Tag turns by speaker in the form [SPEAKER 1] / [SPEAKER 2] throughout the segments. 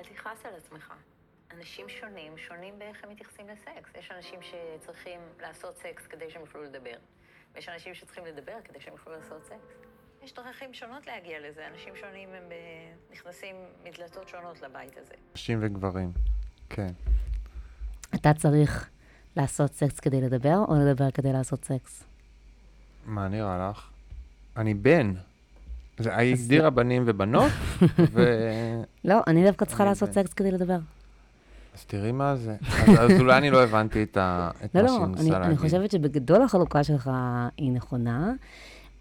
[SPEAKER 1] אל תכעס על עצמך. אנשים שונים, שונים באיך הם מתייחסים לסקס. יש אנשים שצריכים לעשות סקס כדי שהם יוכלו לדבר. ויש אנשים שצריכים לדבר כדי שהם יוכלו לעשות סקס. יש דרכים שונות להגיע לזה. אנשים שונים הם נכנסים מדלתות שונות לבית הזה.
[SPEAKER 2] נשים וגברים, כן.
[SPEAKER 3] אתה צריך לעשות סקס כדי לדבר, או לדבר כדי לעשות סקס?
[SPEAKER 2] מה נראה לך? אני בן. זה הגדירה בנים ובנות, ו...
[SPEAKER 3] לא, אני דווקא צריכה
[SPEAKER 2] אני
[SPEAKER 3] לעשות. סקס כדי לדבר.
[SPEAKER 2] אז תראי מה זה. אז, אז אולי אני לא הבנתי את, ה, את
[SPEAKER 3] לא,
[SPEAKER 2] מה
[SPEAKER 3] לא,
[SPEAKER 2] שהיא
[SPEAKER 3] אני,
[SPEAKER 2] ניסה
[SPEAKER 3] אני
[SPEAKER 2] להגיד.
[SPEAKER 3] חושבת שבגדול החלוקה שלך היא נכונה.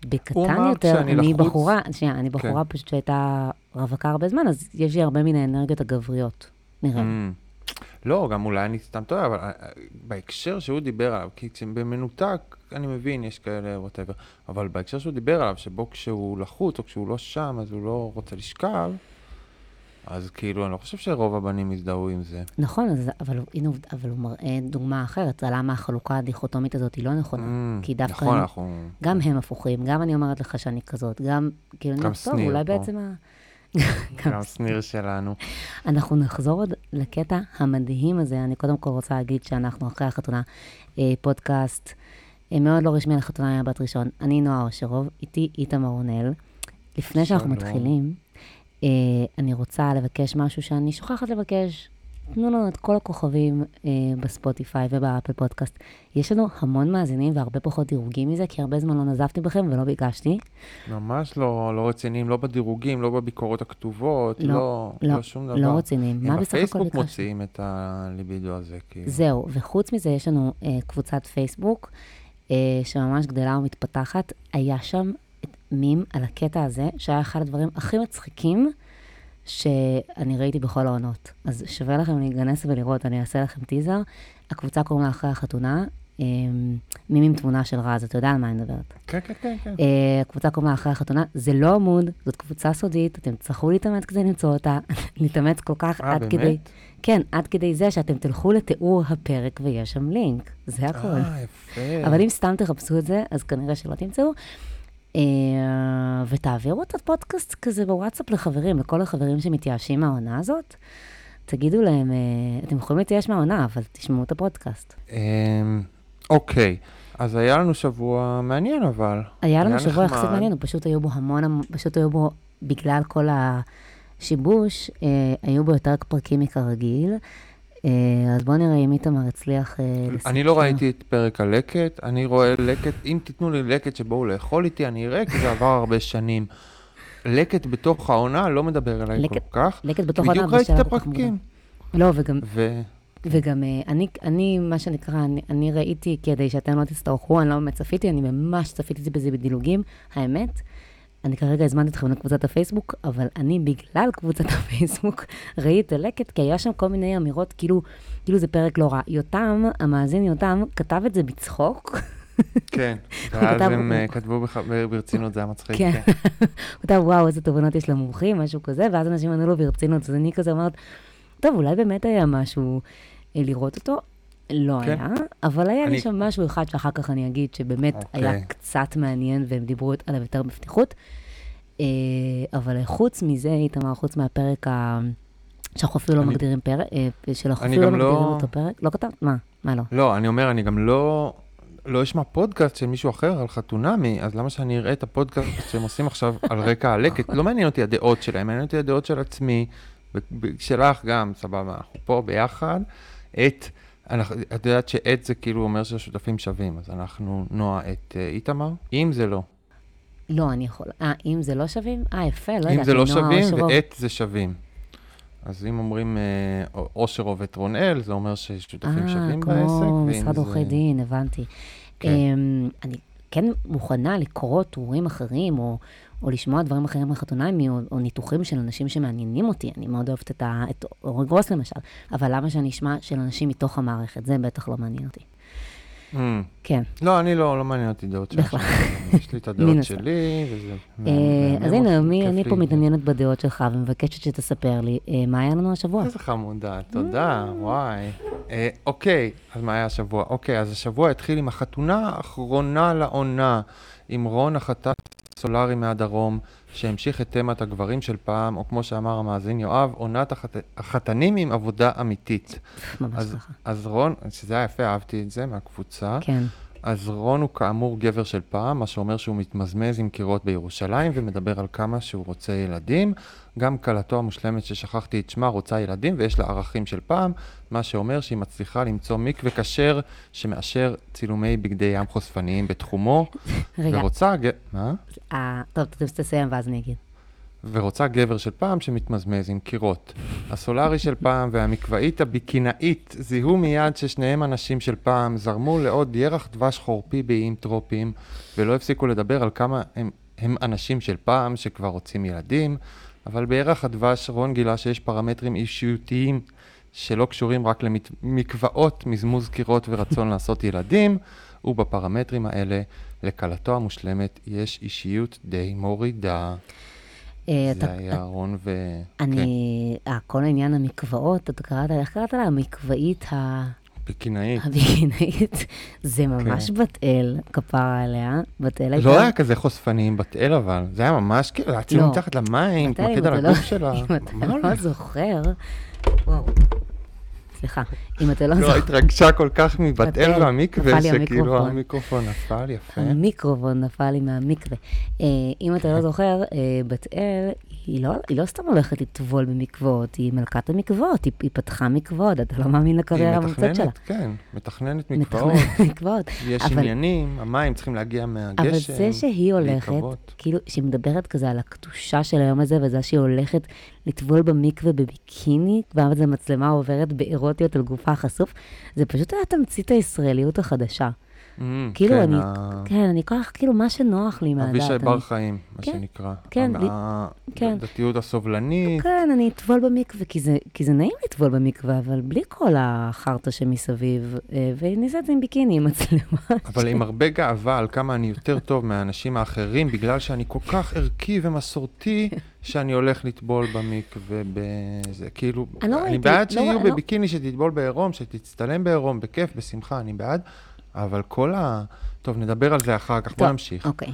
[SPEAKER 3] בקטן יותר, אני
[SPEAKER 2] לחוץ.
[SPEAKER 3] בחורה, שנייה, אני בחורה פשוט שהייתה רווקה הרבה זמן, אז יש לי הרבה מן האנרגיות הגבריות, נראה.
[SPEAKER 2] Mm. לא, גם אולי אני סתם טועה, אבל אה, בהקשר שהוא דיבר עליו, כי במנותק, אני מבין, יש כאלה, whatever, אבל בהקשר שהוא דיבר עליו, שבו כשהוא לחוץ או כשהוא לא שם, אז הוא לא רוצה לשכב, אז כאילו, אני לא חושב שרוב הבנים יזדהו עם זה.
[SPEAKER 3] נכון, אז, אבל, הנה, אבל הוא מראה דוגמה אחרת, למה החלוקה הדיכוטומית הזאת היא לא נכונה.
[SPEAKER 2] Mm,
[SPEAKER 3] כי דווקא
[SPEAKER 2] נכון,
[SPEAKER 3] אני-
[SPEAKER 2] אנחנו...
[SPEAKER 3] גם הם הפוכים, גם אני אומרת לך שאני כזאת, גם, כאילו,
[SPEAKER 2] גם
[SPEAKER 3] טוב, אולי
[SPEAKER 2] פה.
[SPEAKER 3] בעצם ה...
[SPEAKER 2] גם שניר שלנו.
[SPEAKER 3] אנחנו נחזור עוד לקטע המדהים הזה. אני קודם כל רוצה להגיד שאנחנו אחרי החתונה, אה, פודקאסט אה, מאוד לא רשמי על חתונה מהבת ראשון. אני נועה אושרוב, איתי איתמר רונל. לפני שאנחנו. מתחילים, אני רוצה לבקש משהו שאני שוכחת לבקש. תנו לנו את כל הכוכבים אה, בספוטיפיי ובאפל פודקאסט. יש לנו המון מאזינים והרבה פחות דירוגים מזה, כי הרבה זמן לא נזפתי בכם ולא ביקשתי.
[SPEAKER 2] ממש לא, לא רציניים, לא בדירוגים, לא בביקורות הכתובות,
[SPEAKER 3] לא,
[SPEAKER 2] לא,
[SPEAKER 3] לא,
[SPEAKER 2] לא שום דבר.
[SPEAKER 3] לא רציניים. מה
[SPEAKER 2] הם
[SPEAKER 3] בסך הכל
[SPEAKER 2] בפייסבוק
[SPEAKER 3] ביקשתי?
[SPEAKER 2] מוציאים את הליבידו הזה, כאילו.
[SPEAKER 3] זהו, וחוץ מזה יש לנו אה, קבוצת פייסבוק אה, שממש גדלה ומתפתחת. היה שם מים על הקטע הזה, שהיה אחד הדברים הכי מצחיקים שאני ראיתי בכל העונות. אז שווה לכם להיכנס ולראות, אני אעשה לכם טיזר. הקבוצה קוראים לה אחרי החתונה, אה, מים עם תמונה של רז, אתה יודע על מה אני מדברת.
[SPEAKER 2] כן, כן, כן, כן.
[SPEAKER 3] אה, הקבוצה קוראים לה אחרי החתונה, זה לא עמוד, זאת קבוצה סודית, אתם תצטרכו להתאמץ כדי למצוא אותה, להתאמץ כל כך
[SPEAKER 2] אה,
[SPEAKER 3] עד
[SPEAKER 2] באמת?
[SPEAKER 3] כדי... כן, עד כדי זה שאתם תלכו לתיאור הפרק ויש שם לינק, זה הכל.
[SPEAKER 2] אה, יפה.
[SPEAKER 3] אבל אם סתם תחפשו את זה, אז כנראה שלא תמצאו. אה, ותעבירו את הפודקאסט כזה בוואטסאפ לחברים, לכל החברים שמתייאשים מהעונה הזאת. תגידו להם, אה, אתם יכולים להתייאש מהעונה, אבל תשמעו את הפודקאסט.
[SPEAKER 2] אמ, אוקיי, אז היה לנו שבוע מעניין, אבל.
[SPEAKER 3] היה לנו שבוע. יחסית מעניין, פשוט היו בו המון, פשוט היו בו, בגלל כל השיבוש, אה, היו בו יותר פרקים מכרגיל. אה, אז בואו נראה אם איתמר הצליח אה, לספר.
[SPEAKER 2] אני לא ראיתי את פרק הלקט, אני רואה לקט, אם תיתנו לי לקט שבואו לאכול איתי, אני אראה, כי זה עבר הרבה שנים. לקט בתוך העונה לא מדבר אליי כל
[SPEAKER 3] לקט-
[SPEAKER 2] כך.
[SPEAKER 3] לקט בתוך
[SPEAKER 2] בדיוק
[SPEAKER 3] העונה,
[SPEAKER 2] ראיתי את
[SPEAKER 3] כל
[SPEAKER 2] הפרקים.
[SPEAKER 3] לא, וגם,
[SPEAKER 2] ו...
[SPEAKER 3] וגם אה, אני, אני, מה שנקרא, אני, אני ראיתי כדי שאתם לא תצטרכו, אני לא באמת צפיתי, אני ממש צפיתי בזה בדילוגים. האמת, אני כרגע הזמנתי אתכם לקבוצת הפייסבוק, אבל אני בגלל קבוצת הפייסבוק ראיתי את הלקט, כי היה שם כל מיני אמירות, כאילו, כאילו זה פרק לא רע. יותם, המאזין יותם, כתב את זה בצחוק.
[SPEAKER 2] כן, ואז הם אה, כתבו ברצינות, זה היה מצחיק.
[SPEAKER 3] כן.
[SPEAKER 2] כן.
[SPEAKER 3] הוא כתב, וואו, איזה תובנות יש למומחים, משהו כזה, ואז אנשים ענו לו ברצינות, אז אני כזה אומרת, טוב, אולי באמת היה משהו אה, לראות אותו. לא
[SPEAKER 2] כן.
[SPEAKER 3] היה, אבל היה לי
[SPEAKER 2] אני-
[SPEAKER 3] שם משהו אחד שאחר כך אני אגיד שבאמת
[SPEAKER 2] אוקיי.
[SPEAKER 3] היה קצת מעניין והם דיברו עליו יותר בפתיחות. אה, אבל חוץ מזה, איתמר, חוץ מהפרק ה... שאנחנו אפילו לא
[SPEAKER 2] אני-
[SPEAKER 3] מגדירים פרק, אה, שאנחנו אפילו לא
[SPEAKER 2] לא-
[SPEAKER 3] מגדירים אותו פרק, לא כתב? מה? מה לא?
[SPEAKER 2] לא, אני אומר, אני גם לא... לא אשמע פודקאסט של מישהו אחר על חתונמי, אז למה שאני אראה את הפודקאסט שהם עושים עכשיו על רקע הלקט? לא מעניין אותי הדעות שלהם, מעניין אותי הדעות של עצמי, ושלך גם, סבבה, אנחנו פה ביחד. את, אנחנו, את יודעת שעט זה כאילו אומר שהשותפים שווים, אז אנחנו נועה את אה, איתמר, אם זה לא.
[SPEAKER 3] לא, אני יכולה... אה, אם זה לא שווים? אה, יפה, לא יודעת.
[SPEAKER 2] אם זה לא שווים. ואת זה שווים. אז אם אומרים אה, אושרוב את רונאל, זה אומר ששותפים שווים בעסק.
[SPEAKER 3] אה, כמו משרד עורכי דין, הבנתי.
[SPEAKER 2] כן.
[SPEAKER 3] אמ, אני כן מוכנה לקרוא טורים אחרים, או, או לשמוע דברים אחרים מחתונמי, או, או ניתוחים של אנשים שמעניינים אותי. אני מאוד אוהבת את, ה, את אורי גרוס למשל, אבל למה שאני אשמע של אנשים מתוך המערכת? זה בטח לא מעניין אותי.
[SPEAKER 2] Mm.
[SPEAKER 3] כן.
[SPEAKER 2] לא, אני לא, לא מעניין אותי דעות שלך.
[SPEAKER 3] בכלל.
[SPEAKER 2] יש לי את הדעות. שלי, וזה...
[SPEAKER 3] אה, אז הנה, מי- אני. פה מתעניינת בדעות שלך ומבקשת שתספר לי אה, מה היה לנו השבוע.
[SPEAKER 2] איזה חמודה, תודה, וואי. אה, אוקיי, אז מה היה השבוע? אוקיי, אז השבוע התחיל עם החתונה האחרונה לעונה, עם רון החתך סולארי מהדרום, שהמשיך את תמת הגברים של פעם, או כמו שאמר המאזין יואב, עונת החת... החתנים עם עבודה אמיתית.
[SPEAKER 3] ממש
[SPEAKER 2] אז,
[SPEAKER 3] ככה.
[SPEAKER 2] אז רון, שזה היה יפה, אהבתי את זה מהקבוצה.
[SPEAKER 3] כן.
[SPEAKER 2] אז רון הוא כאמור גבר של פעם, מה שאומר שהוא מתמזמז עם קירות בירושלים ומדבר על כמה שהוא רוצה ילדים. גם כלתו המושלמת ששכחתי את שמה רוצה ילדים ויש לה ערכים של פעם, מה שאומר שהיא מצליחה למצוא מקווה כשר שמאשר צילומי בגדי ים חושפניים בתחומו.
[SPEAKER 3] רגע,
[SPEAKER 2] ורוצה, ג... מה?
[SPEAKER 3] אה, טוב, תסיים ואז אני אגיד.
[SPEAKER 2] ורוצה גבר של פעם שמתמזמז עם קירות. הסולארי של פעם והמקוואית הביקינאית זיהו מיד ששניהם אנשים של פעם, זרמו לעוד ירח דבש חורפי באיים טרופיים, ולא הפסיקו לדבר על כמה הם, הם אנשים של פעם שכבר רוצים ילדים, אבל בירח הדבש רון גילה שיש פרמטרים אישיותיים שלא קשורים רק למקוואות, מזמוז קירות ורצון לעשות ילדים, ובפרמטרים האלה, לכלתו המושלמת יש אישיות די מורידה.
[SPEAKER 3] אה, אתה-
[SPEAKER 2] זה היה רון ו... כן,
[SPEAKER 3] אני, אה, כל העניין המקוואות, אתה קראת, איך קראת לה? המקוואית ה-
[SPEAKER 2] בקינאית.
[SPEAKER 3] הביקינאית, זה ממש בת אל, כפרה עליה. בת אל הייתה...
[SPEAKER 2] כן. לא היה כזה חושפני עם בת אל אבל, זה היה ממש כאילו, להציב
[SPEAKER 3] לא.
[SPEAKER 2] מתחת למים, להתמקד על
[SPEAKER 3] אתה לא-
[SPEAKER 2] הגוף שלה.
[SPEAKER 3] אם אתה לא? זוכר, וואו, סליחה, אם אתה לא
[SPEAKER 2] לא,
[SPEAKER 3] זוכר,
[SPEAKER 2] התרגשה כל כך מבת
[SPEAKER 3] בת
[SPEAKER 2] אל והמקווה, שכאילו
[SPEAKER 3] המיקרופון.
[SPEAKER 2] המיקרופון נפל יפה.
[SPEAKER 3] המיקרופון נפל לי מהמקווה. אה, אם אתה לא זוכר, אה, בת אל, היא לא, היא לא סתם הולכת לטבול במקוואות, היא מלכת המקוואות, היא, היא פתחה מקוואות, אתה לא מאמין
[SPEAKER 2] היא
[SPEAKER 3] לקריירה המוצאת שלה.
[SPEAKER 2] מתכננת, כן, מתכננת מקוואות,
[SPEAKER 3] מתכננת מקוואות.
[SPEAKER 2] יש
[SPEAKER 3] אבל-
[SPEAKER 2] עניינים, המים צריכים להגיע מהגשם.
[SPEAKER 3] אבל זה שהיא הולכת,
[SPEAKER 2] להיקוות.
[SPEAKER 3] כאילו, שהיא מדברת כזה על הקדושה של היום הזה, וזה שהיא הולכת לטבול במקווה בביקיני, ואז המצלמה עוברת באירוטיות על גופה החשוף, זה פשוט היה תמצית הישראליות החדשה.
[SPEAKER 2] Mm,
[SPEAKER 3] כאילו,
[SPEAKER 2] כן,
[SPEAKER 3] אני,
[SPEAKER 2] ה-
[SPEAKER 3] כן, אני כך, כאילו, מה שנוח לי מהדת.
[SPEAKER 2] אבישי
[SPEAKER 3] אני-
[SPEAKER 2] בר חיים, מה
[SPEAKER 3] כן,
[SPEAKER 2] שנקרא.
[SPEAKER 3] כן, לי- כן.
[SPEAKER 2] הדתיות הסובלנית.
[SPEAKER 3] כן, אני אטבול במקווה, כי זה, כי זה נעים לטבול במקווה, אבל בלי כל החרטא שמסביב, אעשה את זה עם ביקיני, עם מצלמה.
[SPEAKER 2] אבל עם הרבה גאווה על כמה אני יותר טוב מהאנשים האחרים, בגלל שאני כל כך ערכי ומסורתי, שאני הולך לטבול במקווה בזה. כאילו,
[SPEAKER 3] אני לא
[SPEAKER 2] אני בעד
[SPEAKER 3] לא
[SPEAKER 2] שיהיו
[SPEAKER 3] לא-
[SPEAKER 2] בביקיני, שתטבול בעירום, שתצטלם בעירום, בכיף, בשמחה, אני בעד, אבל כל ה... טוב, נדבר על זה אחר כך, בוא
[SPEAKER 3] טוב,
[SPEAKER 2] נמשיך.
[SPEAKER 3] אוקיי.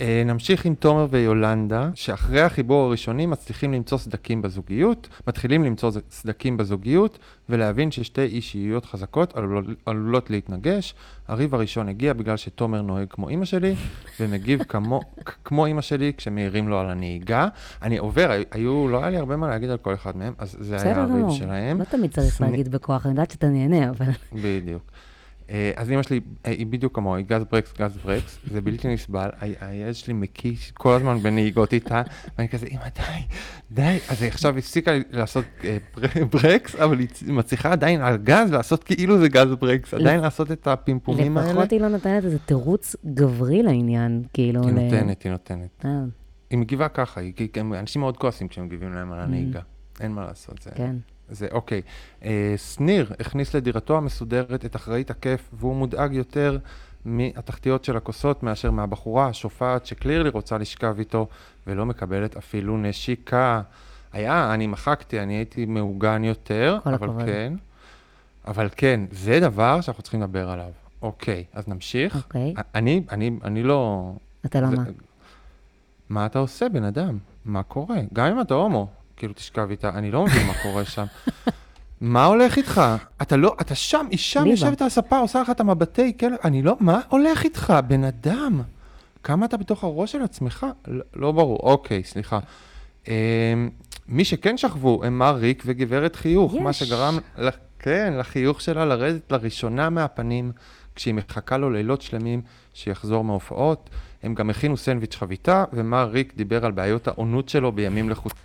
[SPEAKER 2] אה, נמשיך עם תומר ויולנדה, שאחרי החיבור הראשוני מצליחים למצוא סדקים בזוגיות, מתחילים למצוא סדקים בזוגיות, ולהבין ששתי אישיויות חזקות עלולות, עלולות להתנגש. הריב הראשון הגיע בגלל שתומר נוהג כמו אימא שלי, ומגיב כמו, כמו אימא שלי כשמעירים לו על הנהיגה. אני עובר, הי- היו, לא היה לי הרבה מה להגיד על כל אחד מהם, אז זה היה
[SPEAKER 3] בסדר
[SPEAKER 2] הריב
[SPEAKER 3] גמור.
[SPEAKER 2] שלהם.
[SPEAKER 3] לא תמיד צריך להגיד בכוח, אני יודעת שאתה נהנה, אבל...
[SPEAKER 2] בדיוק. אה, אז אמא שלי, אה, היא בדיוק כמוה, היא גז ברקס, גז ברקס, זה בלתי נסבל, הילד שלי מקיש כל הזמן בנהיגות איתה, ואני כזה, אמא, די, די. אז היא עכשיו הפסיקה לעשות אה, בר- ברקס, אבל היא מצליחה עדיין על גז לעשות כאילו זה גז ברקס, עדיין לעשות את הפימפומים האלה.
[SPEAKER 3] לפחות היא לא נותנת איזה תירוץ גברי לעניין, כאילו...
[SPEAKER 2] היא נותנת, היא נותנת. היא מגיבה ככה, אנשים מאוד כועסים כשהם מגיבים להם על הנהיגה. אין מה לעשות, זה...
[SPEAKER 3] כן.
[SPEAKER 2] זה אוקיי. אה, שניר הכניס לדירתו המסודרת את אחראית הכיף, והוא מודאג יותר מהתחתיות של הכוסות מאשר מהבחורה השופעת שקלירלי רוצה לשכב איתו ולא מקבלת אפילו נשיקה. היה, אני מחקתי, אני הייתי מעוגן יותר, אבל
[SPEAKER 3] הכבוד.
[SPEAKER 2] כן. אבל כן, זה דבר שאנחנו צריכים לדבר עליו. אוקיי, אז נמשיך.
[SPEAKER 3] אוקיי.
[SPEAKER 2] אני, אני, אני לא...
[SPEAKER 3] אתה לא
[SPEAKER 2] זה-
[SPEAKER 3] מה?
[SPEAKER 2] מה אתה עושה, בן אדם? מה קורה? גם אם אתה הומו, כאילו תשכב איתה, אני לא מבין מה קורה שם. מה הולך איתך? אתה לא, אתה שם, היא שם. יושבת על הספה, עושה לך את המבטי כלב, אני לא, מה הולך איתך, בן אדם? כמה אתה בתוך הראש של עצמך? לא, לא ברור, אוקיי, סליחה. אמ, מי שכן שכבו הם מר ריק וגברת חיוך, מה
[SPEAKER 3] יש.
[SPEAKER 2] שגרם, ל- כן, לחיוך שלה לרדת לראשונה מהפנים, כשהיא מחכה לו לילות שלמים שיחזור מהופעות. הם גם הכינו סנדוויץ' חביתה, ומר ריק דיבר על בעיות העונות שלו בימים לחוצים.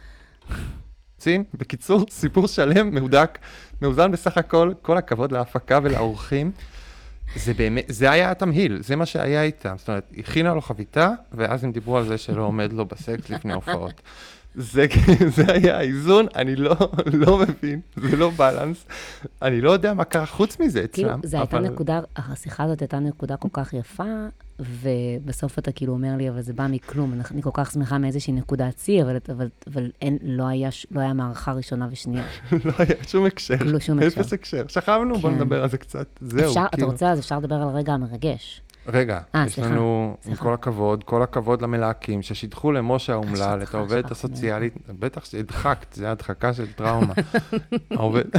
[SPEAKER 2] בקיצור, סיפור שלם, מהודק, מאוזן בסך הכל, כל הכבוד להפקה ולאורחים. זה באמת, זה היה התמהיל, זה מה שהיה איתם. זאת אומרת, הכינה לו חביתה, ואז הם דיברו על זה שלא עומד לו בסקס לפני הופעות. זה, זה היה האיזון, אני לא, לא מבין, זה לא בלנס. אני לא יודע מה קרה חוץ מזה
[SPEAKER 3] כאילו,
[SPEAKER 2] אצלם.
[SPEAKER 3] זו הייתה
[SPEAKER 2] אבל-
[SPEAKER 3] נקודה, השיחה הזאת הייתה נקודה כל כך יפה, ובסוף אתה כאילו אומר לי, אבל זה בא מכלום, אני- כל כך שמחה מאיזושהי נקודת שיא, אבל, אבל, אבל אין, לא, היה, לא היה מערכה ראשונה ושנייה.
[SPEAKER 2] לא היה שום הקשר.
[SPEAKER 3] לא שום הקשר.
[SPEAKER 2] אפס הקשר. שכבנו, בוא
[SPEAKER 3] כן.
[SPEAKER 2] נדבר על זה קצת. זהו,
[SPEAKER 3] אפשר, אתה
[SPEAKER 2] כאילו.
[SPEAKER 3] רוצה, אז אפשר לדבר על הרגע המרגש.
[SPEAKER 2] רגע,
[SPEAKER 3] אה,
[SPEAKER 2] יש
[SPEAKER 3] סליחה,
[SPEAKER 2] לנו, עם
[SPEAKER 3] סליחה.
[SPEAKER 2] כל הכבוד, כל הכבוד למלהקים ששידחו למשה האומלל, את העובדת. הסוציאלית, בטח שהדחקת, זה הדחקה של טראומה. העובדת.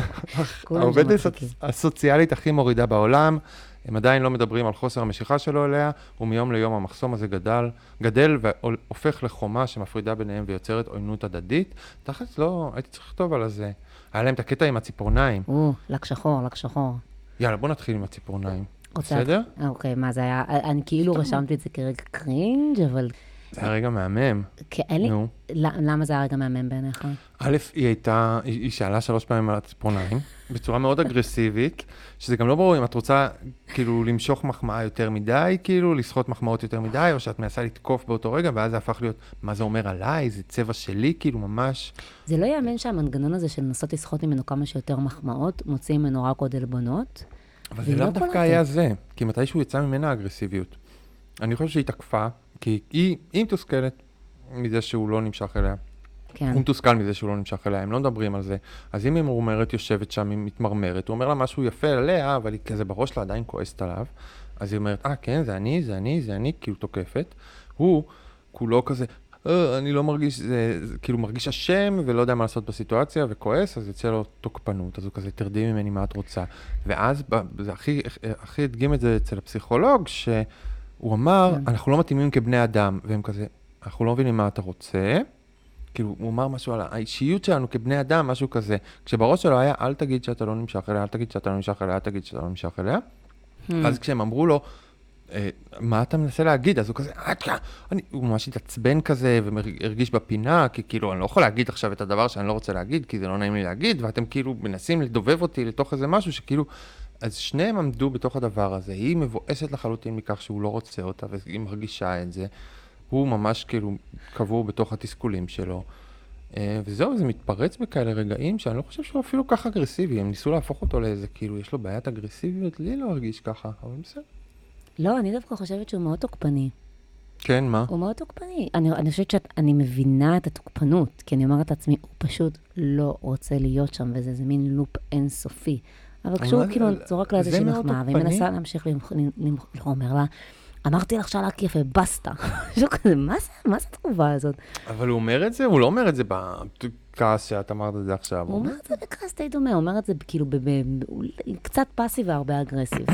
[SPEAKER 2] הסוציאלית הכי מורידה בעולם, הם עדיין לא מדברים על חוסר המשיכה שלו אליה, ומיום ליום המחסום הזה גדל, גדל והופך לחומה שמפרידה ביניהם ויוצרת עוינות הדדית. תכלס לא, הייתי צריך לכתוב על זה. היה להם את הקטע עם הציפורניים.
[SPEAKER 3] או, לק שחור, לק שחור.
[SPEAKER 2] יאללה, בוא נתחיל עם הציפורניים. בסדר?
[SPEAKER 3] אוקיי, מה זה היה? אני כאילו רשמתי את זה כרגע קרינג', אבל
[SPEAKER 2] זה היה רגע מהמם.
[SPEAKER 3] אין לי...
[SPEAKER 2] נו.
[SPEAKER 3] למה זה היה רגע מהמם בעיניך?
[SPEAKER 2] א', היא הייתה, היא שאלה שלוש פעמים על הציפורניים, בצורה מאוד אגרסיבית, שזה גם לא ברור אם את רוצה כאילו למשוך מחמאה יותר מדי, כאילו לסחוט מחמאות יותר מדי, או שאת מנסה לתקוף באותו רגע, ואז זה הפך להיות, מה זה אומר עליי, זה צבע שלי, כאילו ממש.
[SPEAKER 3] זה לא ייאמן שהמנגנון הזה של לנסות לסחוט ממנו כמה שיותר מחמאות, מוציא ממנו רק עוד עלבונות.
[SPEAKER 2] אבל זה לאו
[SPEAKER 3] לא
[SPEAKER 2] דווקא. היה זה, כי מתישהו יצא ממנה האגרסיביות. אני חושב שהיא תקפה, כי היא, היא מתוסכלת מזה שהוא לא נמשך אליה.
[SPEAKER 3] כן.
[SPEAKER 2] הוא מתוסכל מזה שהוא לא נמשך אליה, הם לא מדברים על זה. אז אם היא ממורמרת יושבת שם, היא מתמרמרת, הוא אומר לה משהו יפה עליה, אבל היא כזה בראש שלה עדיין כועסת עליו. אז היא אומרת, אה, כן, זה אני, זה אני, זה אני, כאילו תוקפת. הוא כולו כזה, אה, אני לא מרגיש, זה, זה כאילו מרגיש אשם ולא יודע מה לעשות בסיטואציה וכועס, אז יוצא לו תוקפנות, אז הוא כזה, תרדי ממני מה את רוצה. ואז, זה הכי, הכי הדגים את זה אצל הפסיכולוג, שהוא אמר,
[SPEAKER 3] כן.
[SPEAKER 2] אנחנו לא מתאימים כבני אדם, והם כזה, אנחנו לא מבינים מה אתה רוצה. כאילו, הוא אמר משהו על האישיות שלנו כבני אדם, משהו כזה. כשבראש שלו היה, אל תגיד שאתה לא נמשך אליה, אל תגיד שאתה לא נמשך אליה, אל תגיד שאתה לא נמשך אליה.
[SPEAKER 3] Hmm.
[SPEAKER 2] ואז כשהם אמרו לו, "אה, מה אתה מנסה להגיד? אז הוא כזה. אני, הוא ממש התעצבן כזה, והרגיש בפינה, כי כאילו, אני לא יכול להגיד עכשיו את הדבר שאני לא רוצה להגיד, כי זה לא נעים לי להגיד, ואתם כאילו מנסים לדובב אותי לתוך איזה משהו שכאילו... אז שניהם עמדו בתוך הדבר הזה. היא מבואסת לחלוטין מכך שהוא לא רוצה אותה, והיא מרגישה את זה. הוא ממש כאילו קבור בתוך התסכולים שלו. אה, וזהו, זה מתפרץ בכאלה רגעים שאני לא חושב שהוא אפילו ככה אגרסיבי. הם ניסו להפוך אותו לאיזה, כאילו, יש לו בעיית אגרסיביות, לי לא הרגיש ככה, אבל בסדר.
[SPEAKER 3] לא, אני דווקא חושבת שהוא מאוד תוקפני.
[SPEAKER 2] כן, מה?
[SPEAKER 3] הוא מאוד תוקפני. אני, אני חושבת שאני מבינה את התוקפנות, כי אני אומרת לעצמי, הוא פשוט לא רוצה להיות שם, וזה איזה מין לופ אינסופי. אבל כשהוא כאילו זורק לה איזושהי מחמאה, והיא. מנסה להמשיך. למח... לא, לה, אמרתי לך שהלק יפה, בסטה. משהו כזה, מה זה, מה זה התגובה הזאת?
[SPEAKER 2] אבל הוא אומר את זה? הוא לא אומר את זה בכעס שאת אמרת את זה עכשיו.
[SPEAKER 3] הוא אומר את זה בכעס די דומה, הוא אומר את זה כאילו קצת פאסיב והרבה אגרסיב.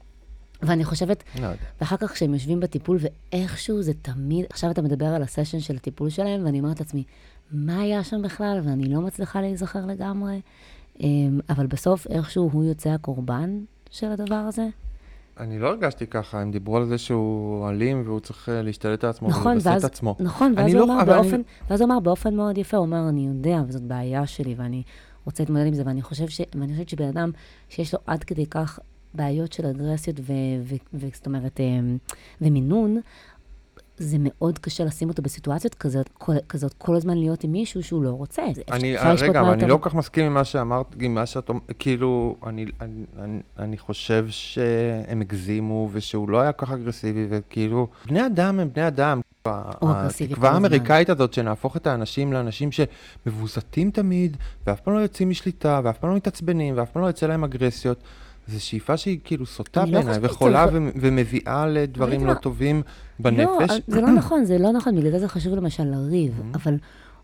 [SPEAKER 3] ואני חושבת,
[SPEAKER 2] לא.
[SPEAKER 3] ואחר כך כשהם יושבים בטיפול, ואיכשהו זה תמיד, עכשיו אתה מדבר על הסשן של הטיפול שלהם, ואני אומרת לעצמי, מה היה שם בכלל? ואני לא מצליחה להיזכר לגמרי. אמ, אבל בסוף איכשהו הוא יוצא הקורבן של הדבר הזה.
[SPEAKER 2] אני לא הרגשתי ככה, הם דיברו על זה שהוא אלים והוא צריך אה, להשתלט על עצמו
[SPEAKER 3] נכון,
[SPEAKER 2] ולבסס
[SPEAKER 3] ואז,
[SPEAKER 2] את עצמו.
[SPEAKER 3] נכון, ואז
[SPEAKER 2] אני
[SPEAKER 3] הוא
[SPEAKER 2] לא-
[SPEAKER 3] אמר
[SPEAKER 2] אבל אני-
[SPEAKER 3] באופן, ואז הוא אמר באופן מאוד יפה, הוא אומר, אני יודע, וזאת בעיה שלי, ואני רוצה להתמודד עם זה, ואני חושב ש- ואני חושבת שבן אדם שיש לו עד כדי כך בעיות של אגרסיות, ו- ו- ו- זאת אומרת, אמ, ומינון, זה מאוד קשה לשים אותו בסיטואציות כזאת, כל, כזאת, כל הזמן להיות עם מישהו שהוא לא רוצה.
[SPEAKER 2] אני,
[SPEAKER 3] לשפוט
[SPEAKER 2] רגע, אבל אני לא כל כך מסכים עם מה שאמרת, עם מה שאת אומרת, כאילו, אני, אני, אני, אני חושב שהם הגזימו ושהוא לא היה כל כך אגרסיבי, וכאילו, בני אדם הם בני אדם. התקווה. האמריקאית הזאת שנהפוך את האנשים לאנשים שמבוסתים תמיד, ואף פעם לא יוצאים משליטה, ואף פעם לא מתעצבנים, ואף פעם לא יוצא להם אגרסיות. זו שאיפה שהיא כאילו סוטה
[SPEAKER 3] לא
[SPEAKER 2] בעיניי, וחולה ומביאה לדברים לא
[SPEAKER 3] מה?
[SPEAKER 2] טובים
[SPEAKER 3] לא,
[SPEAKER 2] בנפש.
[SPEAKER 3] זה לא נכון, זה לא נכון, בגלל זה זה חשוב למשל לריב,
[SPEAKER 2] Mm-hmm.
[SPEAKER 3] אבל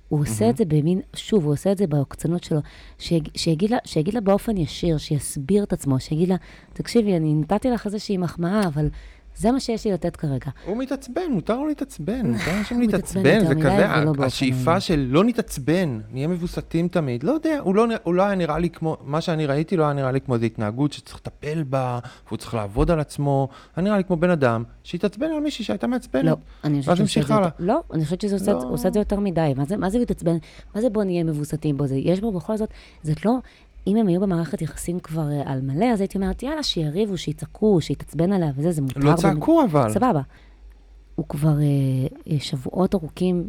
[SPEAKER 3] הוא עושה את זה במין, שוב, הוא עושה את זה בעוקצנות שלו, שיג- שיגיד לה, שיגיד לה באופן ישיר, שיסביר את עצמו, שיגיד לה, תקשיבי, אני נתתי לך איזושהי מחמאה, אבל זה מה שיש לי לתת כרגע.
[SPEAKER 2] הוא מתעצבן, מותר לו להתעצבן, מותר לאנשים
[SPEAKER 3] הוא מתעצבן
[SPEAKER 2] להתעצבן, זה כזה,
[SPEAKER 3] באופן
[SPEAKER 2] השאיפה. של לא נתעצבן, נהיה מבוסתים תמיד, לא יודע, הוא לא, הוא לא היה נראה לי כמו, מה שאני ראיתי לא היה נראה לי כמו איזו התנהגות שצריך לטפל בה, והוא צריך לעבוד על עצמו, היה נראה לי כמו בן אדם שהתעצבן על מישהי שהייתה מעצבנת.
[SPEAKER 3] לא, אני חושבת
[SPEAKER 2] ואז
[SPEAKER 3] שהוא
[SPEAKER 2] המשיך
[SPEAKER 3] עושה את זה
[SPEAKER 2] הלאה.
[SPEAKER 3] יותר- לא, אני חושבת שזה עושה את-
[SPEAKER 2] לא.
[SPEAKER 3] עושה את זה יותר מדי. מה זה- מה זה להתעצבן? מה זה בוא נהיה מבוסתים בו? יש בו בכל זאת, זאת לא... אם הם היו במערכת יחסים כבר אה, על מלא, אז הייתי אומרת, יאללה, שיריבו, שיצעקו, שיתעצבן עליה וזה, זה מותר.
[SPEAKER 2] לא
[SPEAKER 3] במ-
[SPEAKER 2] צעקו אבל.
[SPEAKER 3] סבבה. הוא כבר אה, אה, שבועות ארוכים,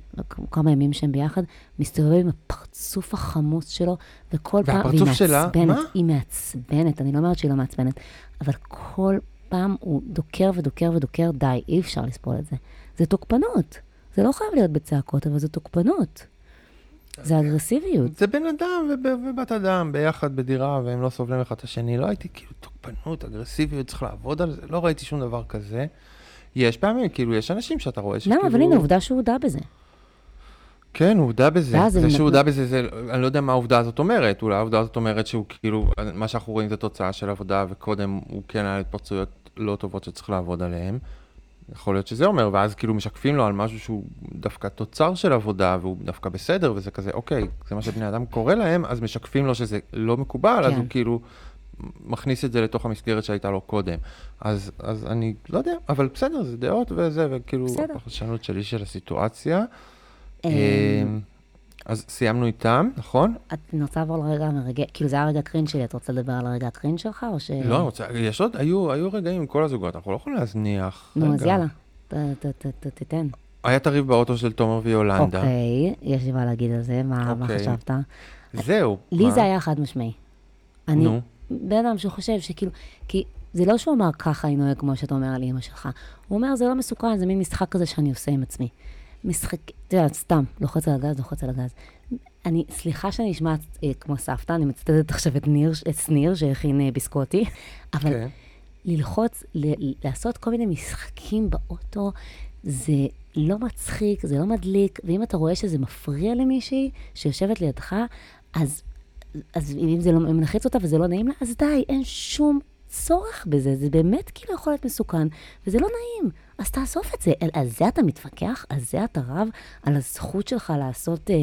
[SPEAKER 3] כמה ימים שהם ביחד, מסתובב עם הפרצוף החמוץ שלו, וכל פעם,
[SPEAKER 2] והפרצוף שלה,
[SPEAKER 3] מעצבנת,
[SPEAKER 2] מה?
[SPEAKER 3] היא מעצבנת, אני לא אומרת שהיא לא מעצבנת, אבל כל פעם הוא דוקר ודוקר ודוקר, די, אי אפשר לסבול את זה. זה תוקפנות. זה לא חייב להיות בצעקות, אבל זה תוקפנות. זה אגרסיביות.
[SPEAKER 2] זה בן אדם וב- ובת אדם ביחד בדירה, והם לא סובלים אחד את השני. לא הייתי כאילו תוקפנות, אגרסיביות, צריך לעבוד על זה, לא ראיתי שום דבר כזה. יש פעמים, כאילו, יש אנשים שאתה רואה שכאילו...
[SPEAKER 3] למה? אבל הנה, עובדה שהוא הודה בזה.
[SPEAKER 2] כן, הוא הודה בזה. זה שהוא הודה בזה, זה, אני לא יודע מה העובדה הזאת אומרת. אולי העובדה הזאת אומרת שהוא כאילו, מה שאנחנו רואים זה תוצאה של עבודה, וקודם הוא כן היה התפרצויות לא טובות שצריך לעבוד עליהן. יכול להיות שזה אומר, ואז כאילו משקפים לו על משהו שהוא דווקא תוצר של עבודה, והוא דווקא בסדר, וזה כזה, אוקיי, זה מה שבני אדם קורא להם, אז משקפים לו שזה לא מקובל, אז
[SPEAKER 3] כן.
[SPEAKER 2] הוא כאילו מכניס את זה לתוך המסגרת שהייתה לו קודם. אז, אז אני לא יודע, אבל בסדר, זה דעות וזה, וכאילו. הפרשנות שלי של הסיטואציה. אז סיימנו איתם, נכון?
[SPEAKER 3] את- רוצה לעבור לרגע המרגע, כאילו זה היה רגע קרינג' שלי, את רוצה לדבר על הרגע הקרינג' שלך, או ש...
[SPEAKER 2] לא, אני רוצה, יש עוד, היו, היו רגעים עם כל הזוגות, אנחנו לא יכולים להזניח.
[SPEAKER 3] נו, אז
[SPEAKER 2] רגע.
[SPEAKER 3] יאללה, ת- ת- ת- ת- תיתן.
[SPEAKER 2] היה את הריב באוטו של תומר ויולנדה.
[SPEAKER 3] אוקיי, יש לי מה להגיד על זה, מה מה
[SPEAKER 2] אוקיי.
[SPEAKER 3] חשבת?
[SPEAKER 2] זהו.
[SPEAKER 3] לי
[SPEAKER 2] מה?
[SPEAKER 3] זה היה חד משמעי. אני
[SPEAKER 2] נו.
[SPEAKER 3] בן אדם שחושב שכאילו, כי זה לא שהוא אמר ככה אני נוהג כמו שאתה אומר על אימא שלך. הוא אומר, זה לא מסוכן, זה מין משחק כזה שאני עושה עם עצמי. משחק, את יודעת, סתם, לוחץ על הגז, לוחץ על הגז. אני, סליחה שאני נשמעת אה, כמו סבתא, אני מצטטת עכשיו את ניר, את שניר שהכין אה, ביסקוטי, אבל
[SPEAKER 2] כן.
[SPEAKER 3] ללחוץ, ל- לעשות כל מיני משחקים באוטו, זה לא מצחיק, זה לא מדליק, ואם אתה רואה שזה מפריע למישהי שיושבת לידך, אז, אז אם זה לא, מלחיץ אותה וזה לא נעים לה, אז די, אין שום צורך בזה, זה באמת כאילו יכול להיות מסוכן, וזה לא נעים. אז תאסוף את זה. על, על זה אתה מתווכח? על זה אתה רב? על הזכות שלך לעשות אה,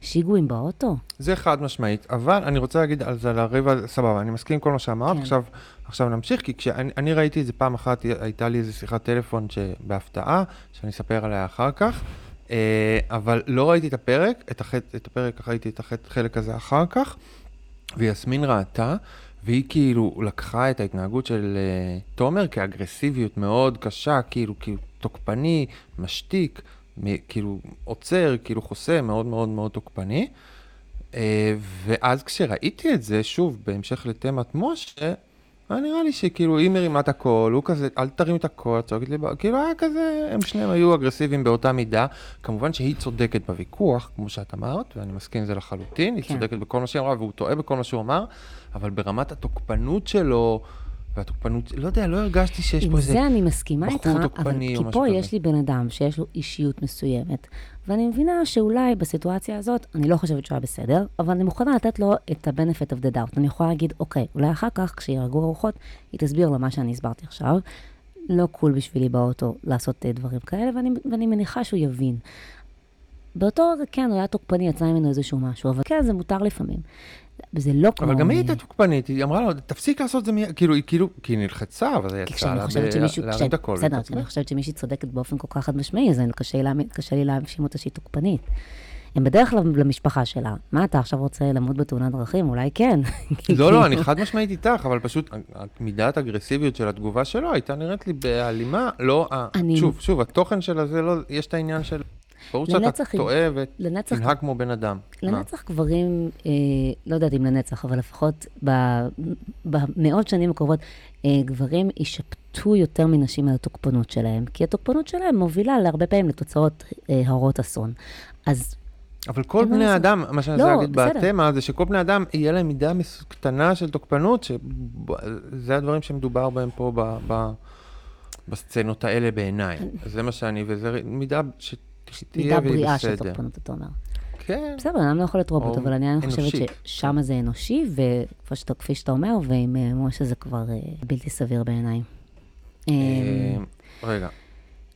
[SPEAKER 3] שיגועים באוטו?
[SPEAKER 2] זה חד משמעית, אבל אני רוצה להגיד על זה, על הריב הזה, סבבה, אני מסכים עם כל מה שאמרת,
[SPEAKER 3] כן.
[SPEAKER 2] עכשיו, עכשיו נמשיך, כי כשאני אני ראיתי את זה פעם אחת, הייתה לי איזו שיחת טלפון שבהפתעה, שאני אספר עליה אחר כך, אה, אבל לא ראיתי את הפרק, את, החט, את הפרק, ראיתי את החלק הזה אחר כך, ויסמין ראתה, והיא כאילו לקחה את ההתנהגות של uh, תומר כאגרסיביות מאוד קשה, כאילו, כאילו תוקפני, משתיק, מ- כאילו עוצר, כאילו חוסם, מאוד מאוד מאוד תוקפני. Uh, ואז כשראיתי את זה, שוב, בהמשך לתמת משה, היה נראה לי שכאילו היא מרימה את הקול, הוא כזה, אל תרים את הקול, צועקת לי, ב-" כאילו היה כזה, הם שניהם היו אגרסיביים באותה מידה. כמובן שהיא צודקת בוויכוח, כמו שאת אמרת, ואני מסכים עם זה לחלוטין, היא
[SPEAKER 3] כן.
[SPEAKER 2] צודקת בכל מה שהיא אמרה, והוא טועה בכל מה שהוא אמר, אבל ברמת התוקפנות שלו, והתוקפנות, לא יודע, לא הרגשתי שיש פה
[SPEAKER 3] עם
[SPEAKER 2] איזה...
[SPEAKER 3] זה אני מסכימה איתך, אבל כי פה. יש לי בן אדם שיש לו אישיות מסוימת, ואני מבינה שאולי בסיטואציה הזאת, אני לא חושבת שהוא היה בסדר, אבל אני מוכנה לתת לו את ה-benefit of the doubt. אני יכולה להגיד, אוקיי, אולי אחר כך, כשירגעו הרוחות, היא תסביר לו מה שאני הסברתי עכשיו. לא קול בשבילי באוטו לעשות אה, דברים כאלה, ואני, ואני מניחה שהוא יבין. באותו רגע, כן, הוא היה תוקפני, יצא ממנו איזשהו משהו, אבל כן, זה מותר לפעמים. זה לא כמו...
[SPEAKER 2] אבל גם היא הייתה תוקפנית, היא אמרה לו, תפסיק לעשות את זה מיד, כאילו, היא כאילו, כי היא נלחצה, אבל זה יצא לה להרים את הקול.
[SPEAKER 3] בסדר. כשאני חושבת שמישהי צודקת באופן כל כך חד משמעי, אז קשה לי להאשים אותה שהיא תוקפנית. הם בדרך כלל למשפחה שלה. מה, אתה עכשיו רוצה למות בתאונת דרכים? אולי כן.
[SPEAKER 2] לא, לא, אני חד משמעית איתך, אבל פשוט מידת האגרסיביות של התגובה שלו הייתה נראית לי בהלימה, לא, שוב, שוב, התוכן של הזה, לא, יש את העניין של, ברור שאתה טועה ותנהג כמו בן אדם. מה?
[SPEAKER 3] לנצח גברים, אה, לא יודעת אם לנצח, אבל לפחות ב- במאות שנים הקרובות, אה, גברים יישפטו יותר מנשים על התוקפנות שלהם, כי התוקפנות שלהם מובילה להרבה פעמים לתוצאות אה, הרות אסון. אז
[SPEAKER 2] אבל כל
[SPEAKER 3] מה
[SPEAKER 2] בני
[SPEAKER 3] לעשות.
[SPEAKER 2] האדם, מה שאני
[SPEAKER 3] לא,
[SPEAKER 2] רוצה להגיד
[SPEAKER 3] בסדר.
[SPEAKER 2] בתמה, זה שכל בני האדם, יהיה להם מידה קטנה של תוקפנות, שזה הדברים שמדובר בהם פה ב, ב, בסצנות האלה בעיניי. זה מה שאני, וזה מידה
[SPEAKER 3] מידה בריאה של. תוקפנות, אתה אומר.
[SPEAKER 2] כן.
[SPEAKER 3] בסדר, אני לא יכול להיות רובוט, אבל אני חושבת. ששם זה אנושי, וכפי שאתה, אומר, ועם אה, משה זה כבר אה, בלתי סביר בעיניי. אה,
[SPEAKER 2] אה, רגע.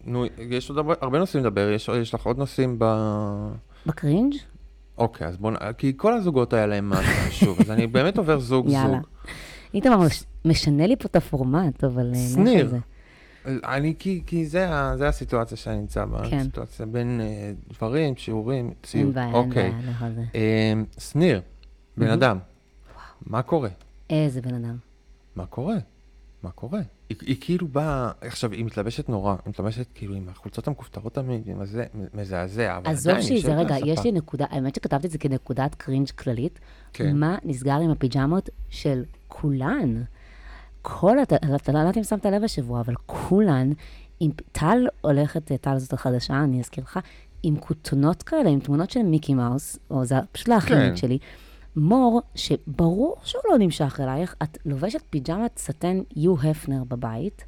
[SPEAKER 2] נו, יש עוד הרבה, נושאים לדבר, יש, לך עוד נושאים ב...
[SPEAKER 3] בקרינג'?
[SPEAKER 2] אוקיי, אז בוא נ... כי כל הזוגות היה להם משהו חשוב, אז אני באמת עובר זוג-זוג.
[SPEAKER 3] יאללה. איתמר מש- משנה לי פה את הפורמט, אבל...
[SPEAKER 2] שניר.
[SPEAKER 3] זה.
[SPEAKER 2] אני, כי, כי זה, זה הסיטואציה שאני נמצא בה,
[SPEAKER 3] כן.
[SPEAKER 2] סיטואציה בין אה, דברים, שיעורים,
[SPEAKER 3] אין
[SPEAKER 2] ציוד.
[SPEAKER 3] בעיה, אין
[SPEAKER 2] אוקיי.
[SPEAKER 3] בעיה, נלך על זה.
[SPEAKER 2] אה, שניר, בן
[SPEAKER 3] מהמם.
[SPEAKER 2] אדם, מה קורה?
[SPEAKER 3] איזה בן אדם.
[SPEAKER 2] מה קורה? מה קורה? היא, היא כאילו באה, עכשיו, היא מתלבשת נורא, היא מתלבשת כאילו עם החולצות המכופתרות תמיד, עם הזה, מזעזע, אבל
[SPEAKER 3] עזוב
[SPEAKER 2] עדיין, היא
[SPEAKER 3] שזה,
[SPEAKER 2] יושבת
[SPEAKER 3] רגע,
[SPEAKER 2] על
[SPEAKER 3] יש
[SPEAKER 2] הספה.
[SPEAKER 3] לי נקודה, האמת שכתבתי את זה כנקודת קרינג' כללית.
[SPEAKER 2] כן.
[SPEAKER 3] מה נסגר עם הפיג'מות של כולן? כל, אתה לא יודעת אם שמת לב השבוע, אבל כולן, עם, טל הולכת, טל זאת החדשה, אני אזכיר לך, עם כותונות כאלה, עם תמונות של מיקי מאוס, או זה פשוט לאחיינית
[SPEAKER 2] כן.
[SPEAKER 3] שלי. מור, שברור שהוא לא נמשך אלייך, את לובשת פיג'מת סטן יו הפנר בבית,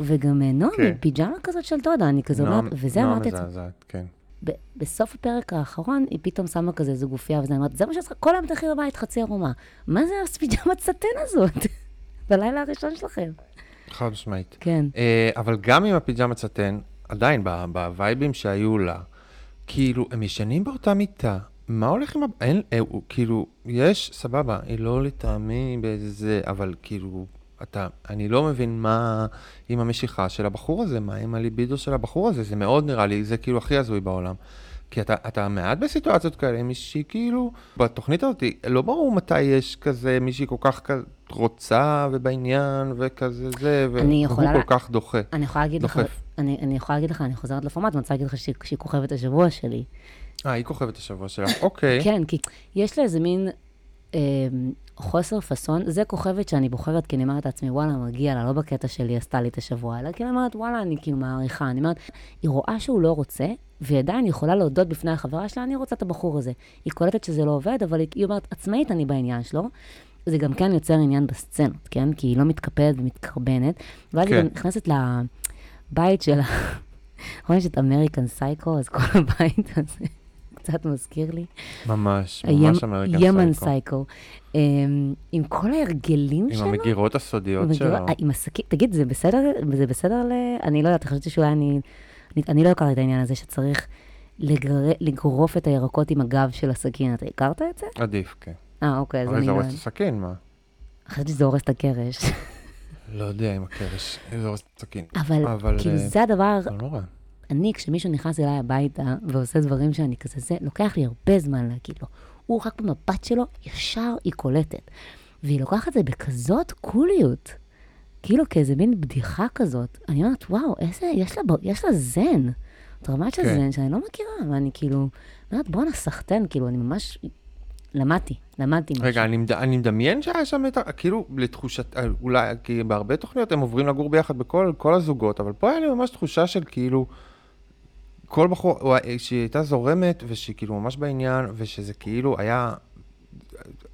[SPEAKER 3] וגם אה, נועם,
[SPEAKER 2] כן.
[SPEAKER 3] עם פיג'מה כזאת של דודה, אני כזה
[SPEAKER 2] נועם-
[SPEAKER 3] אומרת, וזה
[SPEAKER 2] נועם
[SPEAKER 3] אמרתי את זה.
[SPEAKER 2] מזעזעת, כן.
[SPEAKER 3] ב- בסוף הפרק האחרון, היא פתאום שמה כזה איזו גופייה, וזה אמרת, זה מה שצריך, כל היום תלכי בבית חצי ערומה. מה זה הפיג'מת סטן הזאת? בלילה הראשון שלכם.
[SPEAKER 2] חד משמעית.
[SPEAKER 3] כן.
[SPEAKER 2] אה, אבל גם עם הפיג'מה סטן, עדיין, בווייבים שהיו לה, כאילו, הם ישנים באותה מיטה. מה הולך עם ה... אין, אה, כאילו, יש, סבבה, היא לא לטעמי באיזה... אבל כאילו, אתה... אני לא מבין מה עם המשיכה של הבחור הזה, מה עם הליבידו של הבחור הזה, זה מאוד נראה לי, זה כאילו הכי הזוי בעולם. כי אתה, אתה מעט בסיטואציות כאלה, עם מישהי כאילו, בתוכנית הזאת, לא ברור מתי יש כזה מישהי כל כך כ- רוצה ובעניין וכזה זה, והוא כל
[SPEAKER 3] לה-
[SPEAKER 2] כך דוחה.
[SPEAKER 3] אני יכולה להגיד לך,
[SPEAKER 2] דוחף.
[SPEAKER 3] אני, אני יכולה להגיד לך, אני חוזרת לפורמט, ואני רוצה להגיד לך שהיא, שהיא כוכבת השבוע שלי.
[SPEAKER 2] אה, היא כוכבת השבוע שלך, אוקיי.
[SPEAKER 3] כן, כי יש לה איזה מין אה, חוסר פאסון. זה כוכבת שאני בוחרת, כי אני אומרת לעצמי, וואלה, מגיע לה, לא בקטע שלי עשתה לי את השבוע, אלא כי אני אומרת, וואלה, אני כאילו מעריכה. אני אומרת, היא רואה שהוא לא רוצה, והיא עדיין יכולה להודות בפני החברה שלה, אני רוצה את הבחור הזה. היא קולטת שזה לא עובד, אבל היא, היא אומרת, עצמאית אני בעניין שלו. זה גם כן יוצר עניין בסצנות, כן? כי היא לא מתקפלת ומתקרבנת. ואז היא
[SPEAKER 2] כן.
[SPEAKER 3] גם נכנסת לבית שלה. רואים יש את American Psycho, אז כל הבית הזה קצת מזכיר לי.
[SPEAKER 2] ממש, ממש American
[SPEAKER 3] ימן
[SPEAKER 2] Psycho.
[SPEAKER 3] Psycho. אמ, עם כל ההרגלים
[SPEAKER 2] עם
[SPEAKER 3] שלו.
[SPEAKER 2] המגירות הסודיות
[SPEAKER 3] המגירות-
[SPEAKER 2] שלו.
[SPEAKER 3] אה, עם הסכין, תגיד, זה בסדר? זה בסדר ל... אני לא יודעת, חשבתי שאולי אני... אני, אני לא הכרתי את העניין הזה שצריך לגר... לגרוף את הירקות עם הגב של הסכין. אתה הכרת את זה?
[SPEAKER 2] עדיף, כן.
[SPEAKER 3] אה, אוקיי, אז
[SPEAKER 2] אבל
[SPEAKER 3] אני
[SPEAKER 2] זה
[SPEAKER 3] לא...
[SPEAKER 2] הורס את הסכין, מה?
[SPEAKER 3] חשבתי שזה הורס את הקרש.
[SPEAKER 2] לא יודע אם הקרש, זה הורס את הסכין.
[SPEAKER 3] אבל,
[SPEAKER 2] אבל,
[SPEAKER 3] כאילו,
[SPEAKER 2] אה,
[SPEAKER 3] זה הדבר,
[SPEAKER 2] לא נורא.
[SPEAKER 3] אני, כשמישהו נכנס אליי הביתה ועושה דברים שאני כזה, זה לוקח לי הרבה זמן להגיד לו. הוא רק במבט שלו, ישר היא קולטת. והיא לוקחת את זה בכזאת קוליות, כאילו כאיזה מין בדיחה כזאת. אני אומרת, וואו, איזה, יש לה, יש לה זן. רמת של
[SPEAKER 2] כן.
[SPEAKER 3] זן שאני לא מכירה, ואני כאילו, אומרת, בואנה, סחטיין, כאילו, אני ממש למדתי, למדתי משהו.
[SPEAKER 2] רגע, אני, מד... אני מדמיין שהיה שם את ה... כאילו, לתחושת... אה, אולי, כי בהרבה תוכניות הם עוברים לגור ביחד בכל כל הזוגות, אבל פה היה לי ממש תחושה של כאילו... כל בחור, שהיא הייתה זורמת, ושהיא כאילו ממש בעניין, ושזה כאילו היה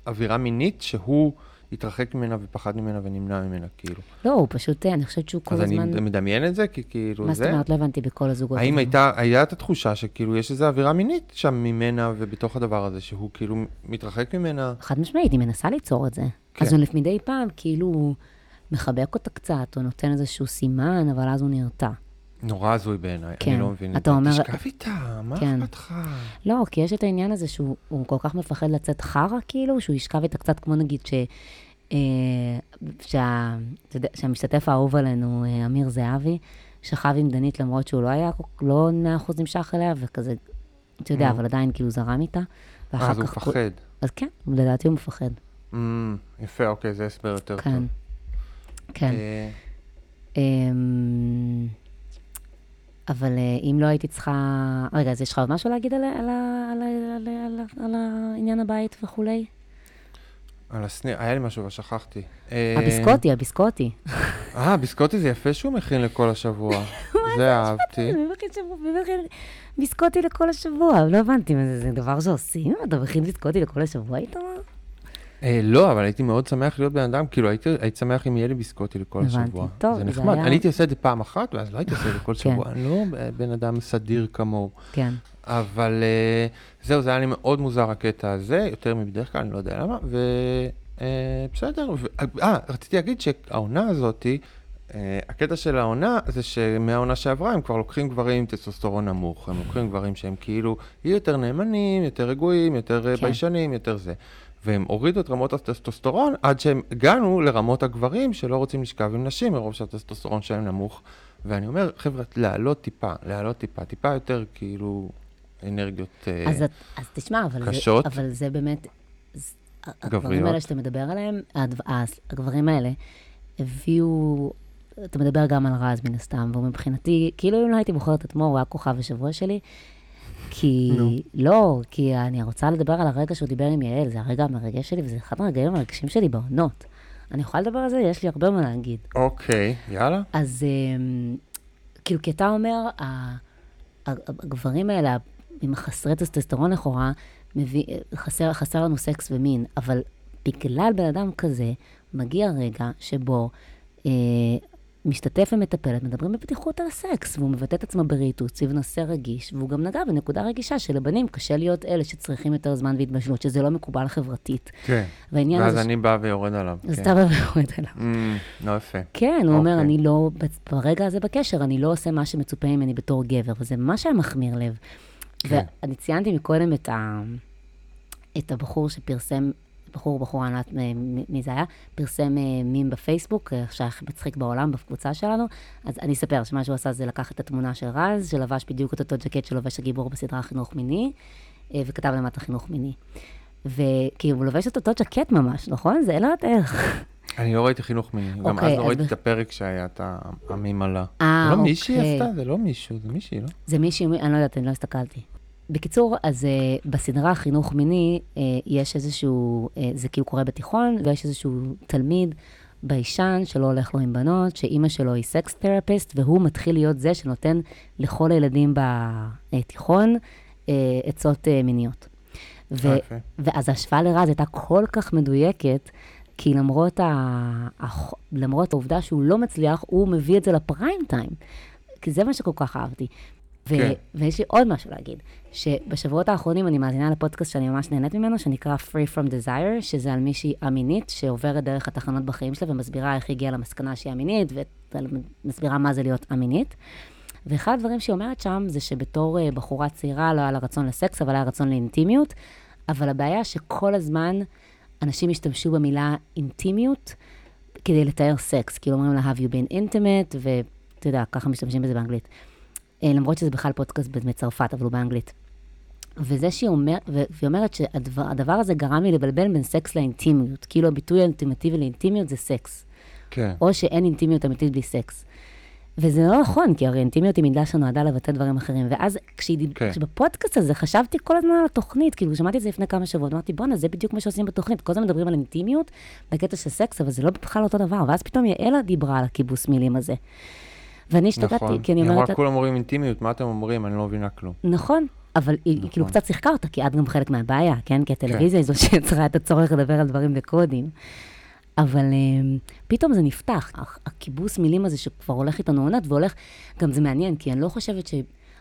[SPEAKER 2] אווירה מינית שהוא התרחק ממנה ופחד ממנה ונמנע ממנה, כאילו.
[SPEAKER 3] לא, הוא פשוט, אני חושבת שהוא כל
[SPEAKER 2] אז אני
[SPEAKER 3] הזמן...
[SPEAKER 2] מדמיין את זה, כי כאילו
[SPEAKER 3] מה זאת
[SPEAKER 2] זה...
[SPEAKER 3] אומרת? לא הבנתי בכל הזוגות.
[SPEAKER 2] האם. הייתה, היה את התחושה שכאילו יש איזו אווירה מינית שם ממנה ובתוך הדבר הזה, שהוא כאילו מתרחק ממנה?
[SPEAKER 3] חד משמעית, היא מנסה ליצור את זה.
[SPEAKER 2] כן.
[SPEAKER 3] אז הוא מדי פעם כאילו מחבק אותה קצת, או נותן איזשהו סימן, אבל אז הוא נרתע.
[SPEAKER 2] נורא הזוי בעיניי,
[SPEAKER 3] כן.
[SPEAKER 2] אני לא מבין את
[SPEAKER 3] אתה. אומר-
[SPEAKER 2] תשכב איתה, מה
[SPEAKER 3] כן.
[SPEAKER 2] אכפת לך?
[SPEAKER 3] לא, כי יש את העניין הזה שהוא הוא כל כך מפחד לצאת חרא, כאילו, שהוא ישכב איתה קצת כמו נגיד ש... אה, שה, יודע, שהמשתתף האהוב עלינו, אה, אמיר זהבי, שכב עם דנית למרות שהוא לא היה, כל- לא 100% נמשך אליה, וכזה, אתה יודע,
[SPEAKER 2] נו.
[SPEAKER 3] אבל עדיין כאילו זרם איתה.
[SPEAKER 2] אה, אז הוא מפחד.
[SPEAKER 3] אז כן, לדעתי הוא מפחד.
[SPEAKER 2] Mm, יפה, אוקיי, זה הסבר יותר
[SPEAKER 3] כן.
[SPEAKER 2] טוב.
[SPEAKER 3] כן.
[SPEAKER 2] אה,
[SPEAKER 3] אמ, אבל אה, אם לא הייתי צריכה... רגע, אז יש לך עוד משהו להגיד על, העניין הבית וכולי?
[SPEAKER 2] על הסניר, היה לי משהו, אבל שכחתי. אה,
[SPEAKER 3] הביסקוטי, הביסקוטי.
[SPEAKER 2] אה, ביסקוטי זה יפה שהוא מכין לכל השבוע. זה אהבתי.
[SPEAKER 3] ביסקוטי לכל השבוע? לא הבנתי, זה, זה דבר שעושים? אתה מכין ביסקוטי לכל השבוע, איתמר?
[SPEAKER 2] אה, לא, אבל הייתי מאוד שמח להיות בן אדם, כאילו הייתי שמח אם יהיה לי ביסקוטי לכל
[SPEAKER 3] הבנתי.
[SPEAKER 2] השבוע.
[SPEAKER 3] טוב,
[SPEAKER 2] זה
[SPEAKER 3] זה
[SPEAKER 2] נחמד.
[SPEAKER 3] היה-
[SPEAKER 2] אני הייתי עושה את זה פעם אחת, ואז לא הייתי עושה את זה כל
[SPEAKER 3] כן.
[SPEAKER 2] שבוע. אני לא בן אדם סדיר כמוהו.
[SPEAKER 3] כן.
[SPEAKER 2] אבל אה, זהו, זה היה לי מאוד מוזר הקטע הזה, יותר מבדרך כלל, אני לא יודע למה, ובסדר. אה, רציתי להגיד שהעונה הזאתי, אה, הקטע של העונה זה שמהעונה שעברה הם כבר לוקחים גברים עם טסטוסטרון נמוך, הם לוקחים גברים שהם כאילו יהיו יותר נאמנים, יותר רגועים, יותר אה,
[SPEAKER 3] כן.
[SPEAKER 2] ביישנים, יותר זה. והם הורידו את רמות הטסטוסטרון עד שהם הגענו לרמות הגברים שלא רוצים לשכב עם נשים מרוב שהטסטוסטרון שלהם נמוך. ואני אומר, חבר'ה, להעלות טיפה, להעלות טיפה, טיפה יותר כאילו אנרגיות... אה,
[SPEAKER 3] אז, את- אז תשמע, אבל זה,
[SPEAKER 2] קשות.
[SPEAKER 3] אבל זה באמת... ז- הגברים
[SPEAKER 2] גבריות.
[SPEAKER 3] האלה שאתה מדבר עליהם, הס- הגברים האלה הביאו... אתה מדבר גם על רז מן הסתם, והוא מבחינתי, כאילו אם לא הייתי בוחרת את מור, הוא היה כוכב השבוע שלי. כי,
[SPEAKER 2] נו.
[SPEAKER 3] לא, כי אני רוצה לדבר על הרגע שהוא דיבר עם יעל, זה הרגע המרגש שלי, וזה אחד הרגעים המרגשים שלי בעונות. אני יכולה לדבר על זה? יש לי הרבה מה להגיד.
[SPEAKER 2] אוקיי, יאללה.
[SPEAKER 3] אז אמ, כאילו, כי אתה אומר, הגברים האלה, עם החסרי טסטסטרון לכאורה, מביא, חסר, חסר לנו סקס ומין, אבל בגלל בן אדם כזה, מגיע רגע שבו אה, משתתף ומטפלת, מדברים בפתיחות על הסקס, והוא מבטא את עצמו ברהיטות סביב נושא רגיש, והוא גם נגע בנקודה רגישה שלבנים קשה להיות אלה שצריכים יותר זמן והתבשלות, שזה לא מקובל חברתית.
[SPEAKER 2] כן. ואז. אני בא ויורד עליו.
[SPEAKER 3] אז
[SPEAKER 2] כן.
[SPEAKER 3] אתה בא ויורד אליו.
[SPEAKER 2] Mm, לא יפה.
[SPEAKER 3] כן, הוא אומר,
[SPEAKER 2] אוקיי.
[SPEAKER 3] אני לא, ברגע הזה בקשר, אני לא עושה מה שמצופה ממני בתור גבר, וזה ממש היה מחמיר לב.
[SPEAKER 2] כן.
[SPEAKER 3] ואני ציינתי מקודם את, ה, את הבחור שפרסם, בחור, בחור, אני לא יודעת מ- מ- מי זה היה, פרסם אה, מים בפייסבוק, אה, שהיה הכי מצחיק בעולם, בקבוצה שלנו. אז אני אספר שמה שהוא עשה זה לקח את התמונה של רז, שלבש בדיוק את אותו ג'קט שלובש הגיבור בסדרה חינוך מיני, אה, וכתב למטה חינוך מיני. וכאילו, הוא לובש את אותו ג'קט ממש, נכון? זה אין לו איך.
[SPEAKER 2] אני לא ראיתי חינוך מיני. גם
[SPEAKER 3] אוקיי,
[SPEAKER 2] אז לא
[SPEAKER 3] אז
[SPEAKER 2] ראיתי
[SPEAKER 3] ב-
[SPEAKER 2] את הפרק שהיה את העמים עלה.
[SPEAKER 3] אה,
[SPEAKER 2] זה לא מישהי
[SPEAKER 3] אוקיי.
[SPEAKER 2] עשתה? זה לא מישהו, זה מישהי, לא?
[SPEAKER 3] זה מישהי, אני לא יודעת, אני לא הסתכלתי. בקיצור, אז uh, בסדרה חינוך מיני, uh, יש איזשהו, uh, זה כאילו קורה בתיכון, ויש איזשהו תלמיד ביישן שלא הולך לו עם בנות, שאימא שלו היא סקס תרפיסט, והוא מתחיל להיות זה שנותן לכל הילדים בתיכון uh, עצות uh, מיניות. ו-
[SPEAKER 2] יפה.
[SPEAKER 3] ואז ההשוואה לרז הייתה כל כך מדויקת, כי למרות, ה... הח- למרות העובדה שהוא לא מצליח, הוא מביא את זה לפריים טיים. כי זה מה שכל כך אהבתי. ו...
[SPEAKER 2] כן.
[SPEAKER 3] ויש לי עוד משהו להגיד, שבשבועות האחרונים אני מאזינה לפודקאסט שאני ממש נהנית ממנו, שנקרא Free From Desire, שזה על מישהי א-מינית שעוברת דרך התחנות בחיים שלה ומסבירה איך היא הגיעה למסקנה שהיא א-מינית, ומסבירה מה זה להיות א-מינית. ואחד הדברים שהיא אומרת שם זה שבתור אה, בחורה צעירה לא היה לה רצון לסקס, אבל היה רצון לאינטימיות, אבל הבעיה שכל הזמן אנשים השתמשו במילה אינטימיות כדי לתאר סקס, כאילו אומרים לה have you been intimate, ואתה יודע, ככה משתמשים בזה באנגלית. אה, למרות שזה בכלל פודקאסט מצרפת, אבל הוא באנגלית. וזה שהיא אומרת, והיא אומרת שהדבר הזה גרם לי לבלבל בין סקס לאינטימיות. כאילו הביטוי האולטימטיבי לאינטימיות זה סקס.
[SPEAKER 2] כן.
[SPEAKER 3] או שאין אינטימיות אמיתית בלי סקס. וזה לא נכון, כי הרי אינטימיות היא מידה שנועדה לבטא דברים אחרים. ואז כשהיא דיב...
[SPEAKER 2] כן.
[SPEAKER 3] כשבפודקאסט הזה חשבתי כל הזמן על התוכנית, כאילו שמעתי את זה לפני כמה שבועות, אמרתי, בואנה, זה בדיוק מה שעושים בתוכנית. כל הזמן מדברים על אינטימיות בקטע של סקס, אבל זה לא בכלל אותו דבר. ואז פתאום יעלה דיברה על הכיבוס מילים הזה. ואני השתגעתי,
[SPEAKER 2] נכון.
[SPEAKER 3] כי אני אומרת...
[SPEAKER 2] אמרה, כולם אומרים אינטימיות, מה אתם אומרים? אני לא מבינה כלום.
[SPEAKER 3] נכון, אבל היא
[SPEAKER 2] נכון.
[SPEAKER 3] כאילו קצת שיחקה אותה, כי את גם חלק מהבעיה, כן? כי הטלוויזיה היא זו שיצרה את הצורך לדבר על דברים בקודים. אבל um, פתאום זה נפתח, הכיבוס מילים הזה שכבר הולך איתנו עונות, והולך, גם זה מעניין, כי אני לא חושבת ש...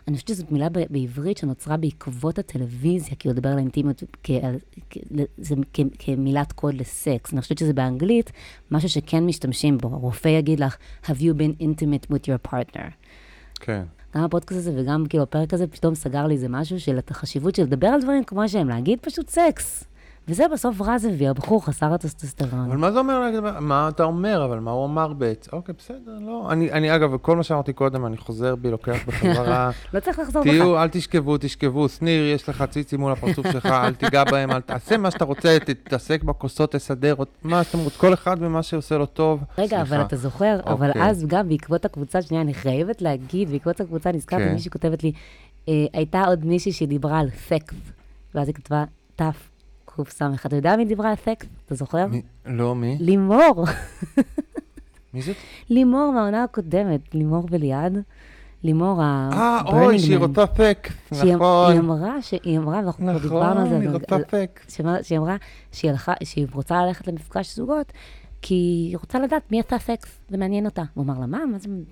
[SPEAKER 3] אני חושבת שזאת מילה בעברית שנוצרה בעקבות הטלוויזיה, כאילו לדבר על האינטימיות, כ- על- כ- זה כ- כמילת קוד לסקס. אני חושבת שזה באנגלית, משהו שכן משתמשים בו. הרופא יגיד לך, have you been intimate with your partner?
[SPEAKER 2] כן.
[SPEAKER 3] גם הפודקאסט הזה וגם כאילו הפרק הזה פתאום סגר לי איזה משהו של החשיבות של לדבר על דברים כמו שהם, להגיד פשוט סקס. וזה בסוף רז הביא, הבחור חסר הטסטסטרון.
[SPEAKER 2] אבל מה זה אומר מה אתה אומר, אבל מה הוא אמר בעצם? אוקיי, בסדר, לא. אני, אני, אגב, כל מה שאמרתי קודם, אני חוזר בי, לוקח בחזרה.
[SPEAKER 3] לא צריך לחזור בך.
[SPEAKER 2] תהיו, אל תשכבו, תשכבו. שניר, יש לך ציצי מול הפרצוף שלך, אל תיגע בהם, אל תעשה מה שאתה רוצה, תתעסק בכוסות, תסדר, מה שאתם רוצים, כל אחד ומה שעושה לו טוב.
[SPEAKER 3] רגע, אבל. אתה זוכר, אבל
[SPEAKER 2] אוקיי.
[SPEAKER 3] אז גם בעקבות הקבוצה, שנייה, אני חייבת להגיד, בעקבות הקבוצה נזכרתי,
[SPEAKER 2] כן.
[SPEAKER 3] מישהי כותבת לי, אה, הייתה עוד מישהי שדיברה על סקס, ואז היא כתבה תף, קס, אתה יודע מי דיברה על סקס? אתה זוכר?
[SPEAKER 2] מי- לא, מי?
[SPEAKER 3] לימור.
[SPEAKER 2] מי זאת?
[SPEAKER 3] לימור מהעונה הקודמת, לימור וליעד. לימור ה...
[SPEAKER 2] אה, אוי, שהיא. רוצה סקס,
[SPEAKER 3] היא
[SPEAKER 2] נכון.
[SPEAKER 3] אמרה, שהיא אמרה, ואנחנו כבר דיברנו על זה,
[SPEAKER 2] נכון, היא רוצה סקס.
[SPEAKER 3] שהיא- אמרה שהיא הלכה, שהיא רוצה ללכת למפגש זוגות, כי היא רוצה לדעת מי עשה סקס, זה מעניין אותה. הוא אמר לה, מה,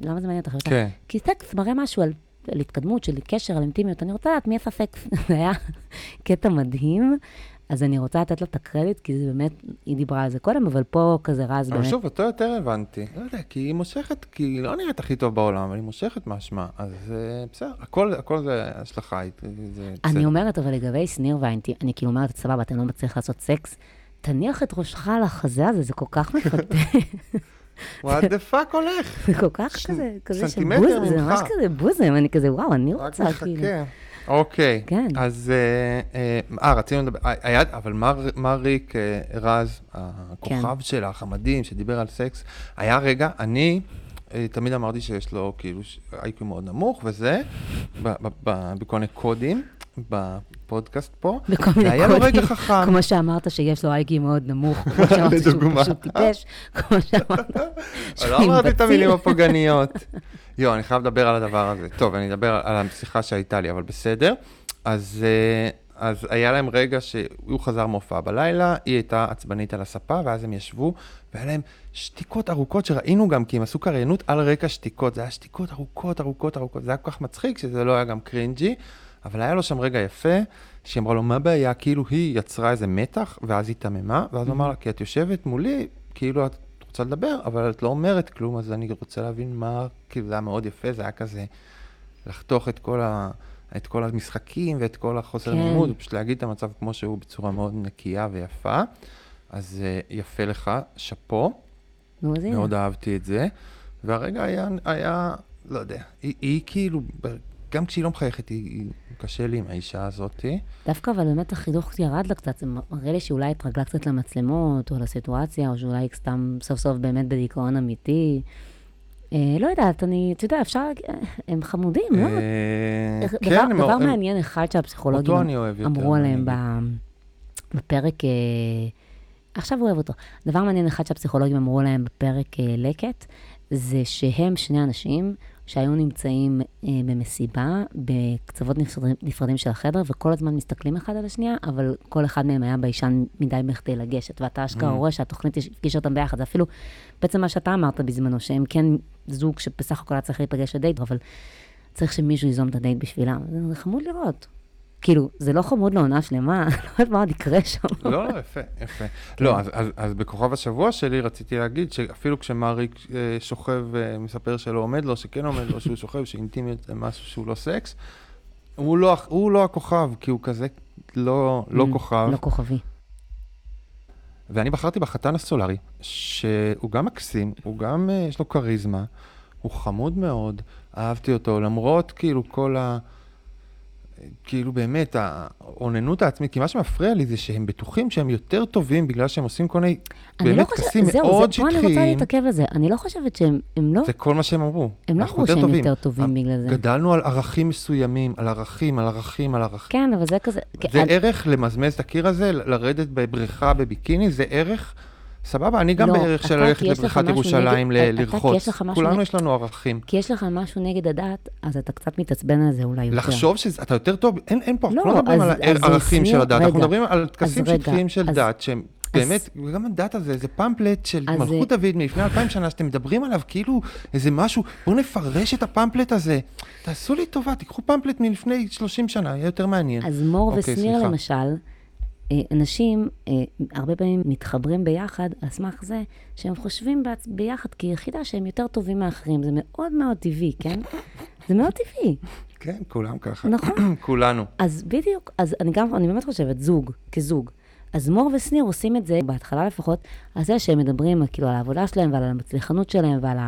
[SPEAKER 3] למה זה מעניין אותך? היא
[SPEAKER 2] כן.
[SPEAKER 3] כי סקס מראה משהו על, על התקדמות, של קשר, על אינטימיות, אני רוצה לדעת מי עשה סקס. זה היה קטע מדהים, אז אני רוצה לתת לה את הקרדיט, כי זה באמת, היא דיברה על זה קודם, אבל פה כזה רז
[SPEAKER 2] אבל
[SPEAKER 3] באמת.
[SPEAKER 2] שוב, אותו יותר הבנתי. לא יודע, כי היא מושכת, כי היא לא נראית הכי טוב בעולם, אבל היא מושכת משמע. אז אה, בסדר, הכל הכל זה השלכה. זה
[SPEAKER 3] אני. אומרת, אבל לגבי שניר והאינטי, אני כאילו אומרת, סבבה, אתה לא מצליח לעשות סקס, תניח את ראשך על החזה הזה, זה כל כך מפתה.
[SPEAKER 2] וואט דה פאק הולך?
[SPEAKER 3] זה כל כך כזה, כזה שבוז, זה
[SPEAKER 2] ממך.
[SPEAKER 3] ממש כזה בוזם, אני כזה, וואו, אני
[SPEAKER 2] רק
[SPEAKER 3] רוצה, כאילו.
[SPEAKER 2] מחכה. אוקיי.
[SPEAKER 3] כן.
[SPEAKER 2] אז, אה, אה, אה, רצינו לדבר, אה, היה, אבל מה- ריק אה, רז, הכוכב שלך, המדהים, שדיבר על סקס, היה רגע, אני תמיד אמרתי שיש לו כאילו איי-קיו מאוד נמוך וזה, בכל מיני קודים, בפודקאסט פה, והיה לו. רגע חכם.
[SPEAKER 3] כמו שאמרת שיש לו איי-קי מאוד נמוך, כמו שאמרת שהוא. פשוט טיפש, כמו שאמרת שהוא
[SPEAKER 2] לא אמרתי את. המילים הפוגעניות. יו, אני חייב לדבר על הדבר הזה. טוב, אני אדבר על השיחה שהייתה לי, אבל בסדר. אז, אה, אז היה להם רגע שהוא חזר מהופעה בלילה, היא הייתה עצבנית על הספה, ואז הם ישבו, והיה להם שתיקות ארוכות שראינו גם, כי הם עשו קריינות על רקע שתיקות. זה היה שתיקות ארוכות, ארוכות, ארוכות. זה היה כל כך מצחיק שזה לא היה גם קרינג'י, אבל היה לו שם רגע יפה, שהיא אמרה לו, מה הבעיה? כאילו היא יצרה איזה מתח, ואז היא תממה, ואז הוא אמר לה, כי את יושבת מולי, כאילו את רוצה לדבר, אבל את לא אומרת כלום, אז אני רוצה להבין מה, כאילו זה היה מאוד יפה, זה היה כזה לחתוך את כל, ה, את כל המשחקים ואת כל החוסר
[SPEAKER 3] כן.
[SPEAKER 2] לימוד, ופשוט להגיד את המצב כמו שהוא בצורה מאוד נקייה ויפה. אז אה, יפה לך, שאפו. מאוד אהבתי את זה. והרגע היה, היה לא יודע, היא, היא כאילו, גם כשהיא לא מחייכת, היא, היא קשה לי עם האישה הזאתי.
[SPEAKER 3] דווקא אבל באמת החידוך ירד לה קצת, זה מראה לי שאולי התרגלה קצת למצלמות, או לסיטואציה, או שאולי סתם סוף סוף באמת בדיכאון אמיתי. אה, לא יודעת, אני, אתה יודע, אפשר, אה, הם חמודים, לא?
[SPEAKER 2] אה,
[SPEAKER 3] איך-
[SPEAKER 2] כן,
[SPEAKER 3] דבר,
[SPEAKER 2] הם-
[SPEAKER 3] דבר
[SPEAKER 2] הם-
[SPEAKER 3] מעניין אחד שהפסיכולוגים אמרו עליהם בפרק, אה, עכשיו הוא אוהב אותו. דבר מעניין אחד שהפסיכולוגים אמרו להם בפרק לקט, זה שהם שני אנשים שהיו נמצאים אה, במסיבה, בקצוות נפרדים, נפרדים של החדר, וכל הזמן מסתכלים אחד על השנייה, אבל כל אחד מהם היה ביישן מדי בכדי לגשת, ואתה אשכרה
[SPEAKER 2] Mm.
[SPEAKER 3] רואה שהתוכנית הפגישה אותם ביחד. זה אפילו בעצם מה שאתה אמרת בזמנו, שהם כן זוג שבסך הכל היה צריך להיפגש לדייט, אבל צריך שמישהו ייזום את הדייט בשבילם. זה- חמוד לראות. כאילו, זה לא חמוד לעונה שלמה, לא יודעת מה עוד יקרה שם.
[SPEAKER 2] לא, לא, יפה, יפה.
[SPEAKER 3] כן.
[SPEAKER 2] לא, אז, אז, אז בכוכב השבוע שלי רציתי להגיד שאפילו כשמריק אה, שוכב ומספר שלא עומד לו, שכן עומד לו, שהוא שוכב, שאינטימיות זה משהו שהוא לא סקס, הוא לא, הוא לא הכוכב, כי הוא כזה לא, לא
[SPEAKER 3] Mm,
[SPEAKER 2] כוכב.
[SPEAKER 3] לא כוכבי.
[SPEAKER 2] ואני בחרתי בחתן הסולארי, שהוא גם מקסים, הוא גם, אה, יש לו כריזמה, הוא חמוד מאוד, אהבתי אותו, למרות כאילו כל ה... כאילו באמת, האוננות העצמית, כי מה שמפריע לי זה שהם בטוחים שהם יותר טובים בגלל שהם עושים כל מיני
[SPEAKER 3] אני לא
[SPEAKER 2] באמת טקסים
[SPEAKER 3] זהו,
[SPEAKER 2] מאוד
[SPEAKER 3] זה, פה אני רוצה
[SPEAKER 2] שטחיים.
[SPEAKER 3] להתעכב על זה. אני לא חושבת שהם, הם לא,
[SPEAKER 2] זה כל מה שהם אמרו.
[SPEAKER 3] הם לא אמרו שהם
[SPEAKER 2] טובים.
[SPEAKER 3] יותר טובים בגלל זה.
[SPEAKER 2] גדלנו על ערכים מסוימים, על ערכים, על ערכים, על ערכים.
[SPEAKER 3] כן, אבל זה כזה...
[SPEAKER 2] זה
[SPEAKER 3] כן,
[SPEAKER 2] ערך למזמז את הקיר הזה, לרדת בבריכה בביקיני, זה ערך, סבבה, אני גם
[SPEAKER 3] לא,
[SPEAKER 2] בערך של ללכת לבריכת ירושלים
[SPEAKER 3] נגד-
[SPEAKER 2] לרחוץ. כולנו יש לנו ערכים.
[SPEAKER 3] כי יש לך משהו נגד הדת, אז אתה קצת מתעצבן על זה אולי יותר.
[SPEAKER 2] לחשוב שאתה יותר טוב, אין, אין פה,
[SPEAKER 3] לא,
[SPEAKER 2] אנחנו לא מדברים
[SPEAKER 3] אז-
[SPEAKER 2] על הערכים של הדת, אנחנו מדברים על טקסים שטחיים של דת, שהם באמת, וגם הדת הזה, זה פמפלט של מלכות דוד מלפני אלפיים שנה, שאתם מדברים עליו כאילו איזה משהו, בואו נפרש את הפמפלט הזה. תעשו לי טובה, תיקחו פמפלט מלפני 30 שנה, יהיה יותר מעניין.
[SPEAKER 3] אז מור
[SPEAKER 2] אוקיי,
[SPEAKER 3] ושניר. למשל, אנשים אה, הרבה פעמים מתחברים ביחד על סמך זה שהם חושבים בעצ... ביחד כיחידה שהם יותר טובים מאחרים. זה מאוד מאוד טבעי, כן? זה מאוד טבעי.
[SPEAKER 2] כן, כולם ככה.
[SPEAKER 3] נכון.
[SPEAKER 2] כולנו.
[SPEAKER 3] אז בדיוק, אז אני גם, אני באמת חושבת, זוג, כזוג. אז מור ושניר עושים את זה, בהתחלה לפחות, על זה שהם מדברים כאילו על העבודה שלהם ועל המצליחנות שלהם ועל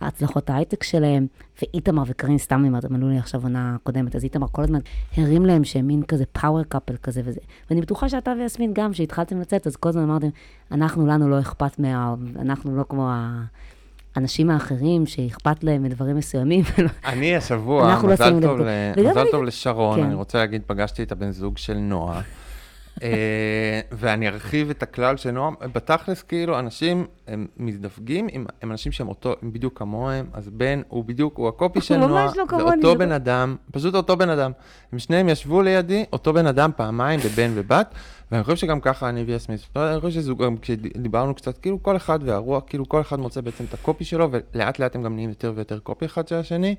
[SPEAKER 3] ההצלחות ההייטק שלהם, ואיתמר וקרין, סתם אם הם עלו לי עכשיו עונה קודמת, אז איתמר כל הזמן הרים להם שהם מין כזה פאוור קאפל כזה וזה. ואני בטוחה שאתה ויסמין גם, כשהתחלתם לצאת, אז כל הזמן אמרתם, אנחנו, לנו לא אכפת מה... אנחנו לא כמו האנשים האחרים שאכפת להם מדברים מסוימים.
[SPEAKER 2] אני השבוע,
[SPEAKER 3] לא
[SPEAKER 2] מזל. ל- טוב לשרון,
[SPEAKER 3] כן.
[SPEAKER 2] אני רוצה להגיד, פגשתי את הבן זוג של נועה. אה, ואני ארחיב את הכלל של נועה, בתכלס כאילו אנשים הם מזדווגים, עם- הם אנשים שהם אותו, הם בדיוק כמוהם, אז בן הוא בדיוק, הוא הקופי של נועה,
[SPEAKER 3] לא
[SPEAKER 2] זה אותו
[SPEAKER 3] זה
[SPEAKER 2] בן
[SPEAKER 3] לא-
[SPEAKER 2] אדם, פשוט אותו בן אדם. הם שניהם ישבו לידי, אותו בן אדם פעמיים, בבן ובת, ואני חושב שגם ככה אני אומרת, אני חושב שזוג, גם כשדיברנו קצת, כאילו כל אחד והרוח, כאילו כל אחד מוצא בעצם את הקופי שלו, ולאט לאט הם גם נהיים יותר ויותר קופי אחד של השני.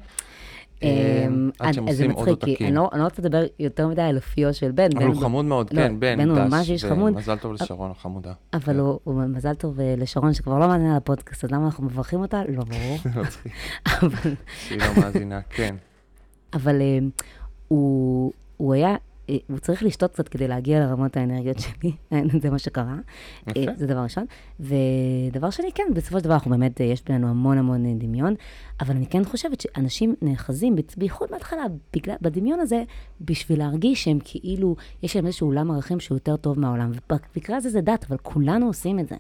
[SPEAKER 3] אמ,
[SPEAKER 2] עד שהם
[SPEAKER 3] אז זה
[SPEAKER 2] עושים עוד
[SPEAKER 3] מצחיק,
[SPEAKER 2] עותקים.
[SPEAKER 3] אני לא אני לא רוצה לדבר יותר מדי על אופיו של בן.
[SPEAKER 2] אבל הוא חמוד מאוד,
[SPEAKER 3] לא,
[SPEAKER 2] כן, בן,
[SPEAKER 3] בן הוא ממש איש חמוד.
[SPEAKER 2] ומזל טוב לשרון החמודה.
[SPEAKER 3] אבל הוא, הוא מזל טוב אה, לשרון, שכבר לא מאזינה לפודקאסט, אז למה אנחנו מברכים אותה? לא ברור.
[SPEAKER 2] שהיא לא מאזינה, כן.
[SPEAKER 3] אבל אה, הוא, היה, הוא צריך לשתות קצת כדי להגיע לרמות האנרגיות שלי, זה מה שקרה.
[SPEAKER 2] יפה.
[SPEAKER 3] אה, זה דבר ראשון. ודבר שני, כן, בסופו של דבר אנחנו באמת, אה, יש בינינו המון המון אה, דמיון, אבל אני כן חושבת שאנשים נאחזים, בייחוד בהתחלה, בגלל, בדמיון הזה, בשביל להרגיש שהם כאילו, יש להם איזשהו עולם ערכים שהוא יותר טוב מהעולם. ובמקרה הזה זה דת, אבל כולנו עושים את זה.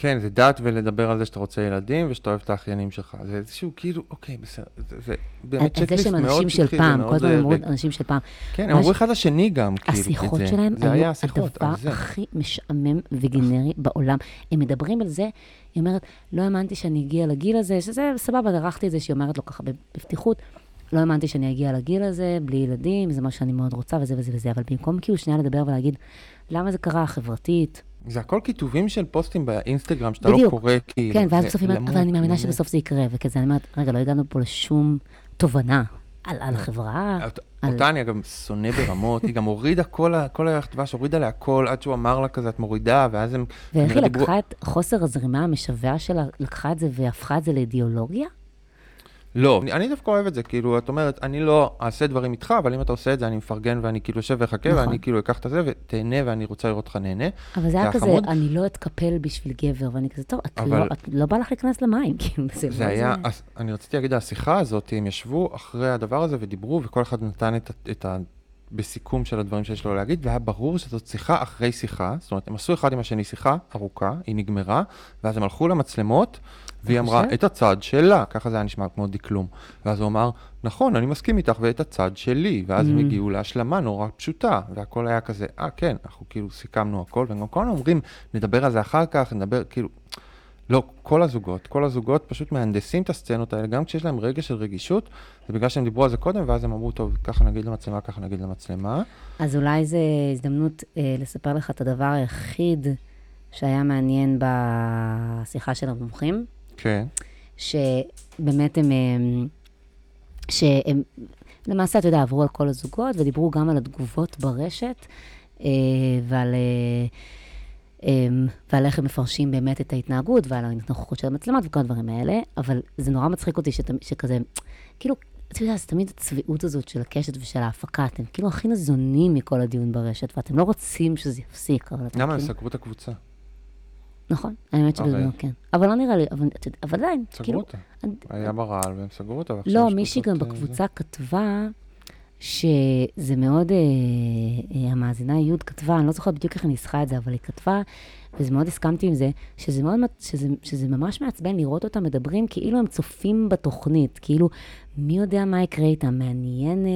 [SPEAKER 2] כן, זה דת ולדבר על זה שאתה רוצה ילדים ושאתה אוהב את האחיינים שלך. זה איזשהו כאילו, אוקיי, בסדר, זה, זה באמת
[SPEAKER 3] אז זה
[SPEAKER 2] צ'קליסט
[SPEAKER 3] שהם
[SPEAKER 2] מאוד
[SPEAKER 3] אנשים של
[SPEAKER 2] שטחי
[SPEAKER 3] פעם, כל הזמן
[SPEAKER 2] זה-
[SPEAKER 3] אמרו אנשים של פעם.
[SPEAKER 2] כן, הם אמרו אחד לשני גם, כאילו,
[SPEAKER 3] השיחות
[SPEAKER 2] זה.
[SPEAKER 3] שלהם
[SPEAKER 2] זה
[SPEAKER 3] היו
[SPEAKER 2] השיחות,
[SPEAKER 3] הדבר
[SPEAKER 2] זה.
[SPEAKER 3] הכי משעמם וגנרי בעולם. הם מדברים על זה, היא אומרת, לא האמנתי שאני אגיע לגיל הזה, שזה סבבה, דרכתי את זה, שהיא אומרת לו ככה בפתיחות, לא האמנתי שאני אגיע לגיל הזה, בלי ילדים, זה מה שאני מאוד רוצה, וזה וזה וזה, אבל במקום כאילו שנייה לדבר ולהגיד, למה זה קרה חברתית,
[SPEAKER 2] זה הכל כיתובים של פוסטים באינסטגרם, שאתה לא
[SPEAKER 3] בדיוק.
[SPEAKER 2] קורא, כאילו.
[SPEAKER 3] כן, ואז בסוף אבל אני מאמינה. שבסוף זה יקרה, וכזה, אני אומרת, רגע, לא הגענו פה לשום תובנה על על החברה.
[SPEAKER 2] אות-
[SPEAKER 3] על-
[SPEAKER 2] אותה אני אגב שונא ברמות, היא גם הורידה כל כל הירח דבש, הורידה לה הכל, עד שהוא אמר לה כזה, את מורידה, ואז הם...
[SPEAKER 3] ואיך היא לקחה את חוסר הזרימה המשווע שלה, לקחה את זה והפכה את זה לאידיאולוגיה?
[SPEAKER 2] לא, אני- אני דווקא אוהב את זה, כאילו, את אומרת, אני לא אעשה דברים איתך, אבל אם אתה עושה את זה, אני מפרגן ואני כאילו יושב ואחכה,
[SPEAKER 3] נכון.
[SPEAKER 2] ואני כאילו אקח את זה ותהנה, ואני רוצה לראות אותך נהנה.
[SPEAKER 3] אבל זה היה
[SPEAKER 2] זה
[SPEAKER 3] כזה,
[SPEAKER 2] החמוד.
[SPEAKER 3] אני לא אתקפל בשביל גבר, ואני כזה, טוב, את
[SPEAKER 2] אבל-
[SPEAKER 3] לא- את לא בא לך להיכנס למים, כאילו, זה
[SPEAKER 2] זה
[SPEAKER 3] לא
[SPEAKER 2] היה, אז אני רציתי להגיד, השיחה הזאת, הם ישבו אחרי הדבר הזה ודיברו, וכל אחד נתן את, את ה... בסיכום של הדברים שיש לו להגיד, והיה ברור שזאת שיחה אחרי שיחה, זאת אומרת, הם עשו אחד עם השני שיחה ארוכה, היא נגמרה, ואז הם הלכו למצלמות, והיא אמרה? את הצד שלה, ככה זה היה נשמע כמו דקלום. ואז הוא אמר, נכון, אני מסכים איתך, ואת הצד שלי, ואז הם
[SPEAKER 3] Mm.
[SPEAKER 2] הגיעו להשלמה נורא פשוטה, והכל היה כזה, אה, כן, אנחנו כאילו סיכמנו הכל, והם גם כל הזמן אומרים, נדבר על זה אחר כך, נדבר, כאילו, לא, כל הזוגות, כל הזוגות פשוט מהנדסים את הסצנות האלה, גם כשיש להם רגע של רגישות, זה בגלל שהם דיברו על זה קודם, ואז הם אמרו, טוב, ככה נגיד למצלמה, ככה נגיד למצלמה.
[SPEAKER 3] אז אולי זו הזדמנות אה, לספר לך את הדבר היחיד שהיה מעניין בשיחה של המומחים,
[SPEAKER 2] כן.
[SPEAKER 3] שבאמת הם, הם, שהם, למעשה, אתה יודע, עברו על כל הזוגות ודיברו גם על התגובות ברשת אה, ועל, אה, ועל איך הם מפרשים באמת את ההתנהגות ועל הנוכחות של המצלמות וכל הדברים האלה, אבל זה נורא מצחיק אותי שת, שכזה, כאילו, אתה יודע, זה תמיד הצביעות הזאת של הקשת ושל ההפקה, אתם כאילו הכי ניזונים מכל הדיון ברשת, ואתם לא רוצים שזה יפסיק, אבל אתם
[SPEAKER 2] למה הם
[SPEAKER 3] כאילו...
[SPEAKER 2] סגרו את הקבוצה?
[SPEAKER 3] נכון, האמת שבזה
[SPEAKER 2] הרי-
[SPEAKER 3] כן. אבל לא נראה לי, אבל עדיין,
[SPEAKER 2] סגרו
[SPEAKER 3] כאילו...
[SPEAKER 2] אותה.
[SPEAKER 3] אני-
[SPEAKER 2] היה ברעל והם סגרו אותה,
[SPEAKER 3] לא,
[SPEAKER 2] יש
[SPEAKER 3] מישהי גם
[SPEAKER 2] אה,
[SPEAKER 3] בקבוצה כתבה שזה מאוד, אה, אה, המאזינה י' כתבה, אני לא זוכרת בדיוק איך היא ניסחה את זה, אבל היא כתבה, וזה מאוד הסכמתי עם זה, שזה מאוד, שזה, שזה ממש מעצבן לראות אותם מדברים כאילו הם צופים בתוכנית, כאילו, מי יודע מה יקרה איתם, מעניין,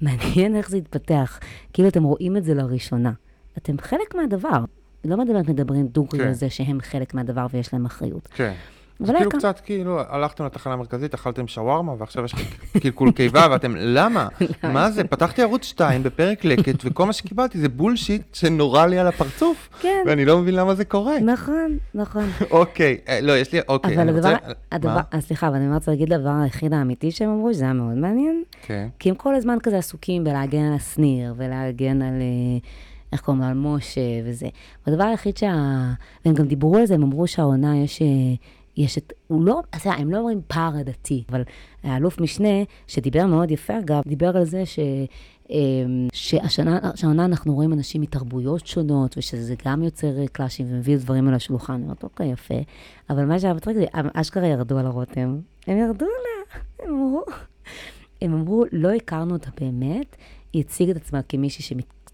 [SPEAKER 3] מעניין איך זה יתפתח, כאילו אתם רואים את זה לראשונה. אתם חלק מהדבר. לא באמת מדברים דוגרי
[SPEAKER 2] כן.
[SPEAKER 3] על זה שהם חלק מהדבר ויש להם אחריות.
[SPEAKER 2] כן. זה כאילו קצת, כאילו, הלכתם לתחנה המרכזית, אכלתם שווארמה, ועכשיו יש קלקול קיבה, ואתם, למה? מה זה? פתחתי ערוץ 2 בפרק לקט, וכל מה שקיבלתי זה בולשיט שנורא לי על הפרצוף,
[SPEAKER 3] כן.
[SPEAKER 2] ואני לא מבין למה זה קורה.
[SPEAKER 3] נכון, נכון.
[SPEAKER 2] אוקיי, אה, לא, יש לי, אוקיי,
[SPEAKER 3] אבל
[SPEAKER 2] אני
[SPEAKER 3] הדבר. הדבר? אה, סליחה, אבל אני רוצה להגיד הדבר היחיד האמיתי שהם אמרו, שזה היה מאוד מעניין,
[SPEAKER 2] כן.
[SPEAKER 3] כי הם כל הזמן כזה עסוקים בלהגן על השניר, ולהגן על, אה, איך קוראים לו, על משה וזה. והדבר היחיד שה... והם גם דיברו על זה, הם אמרו שהעונה יש... אה, יש את, הוא לא, אז הם לא אומרים פער עדתי, אבל האלוף משנה, שדיבר מאוד יפה אגב, דיבר על זה ש, אה, שהשנה, שהעונה אנחנו רואים אנשים מתרבויות שונות, ושזה גם יוצר קלאשים ומביא דברים על השולחן. אומרת, אוקיי, יפה. אבל מה שהיה מצחיק זה, אשכרה ירדו על הרותם. הם ירדו עליה, הם אמרו, הם אמרו, לא הכרנו אותה באמת, היא הציגה את עצמה כמישהי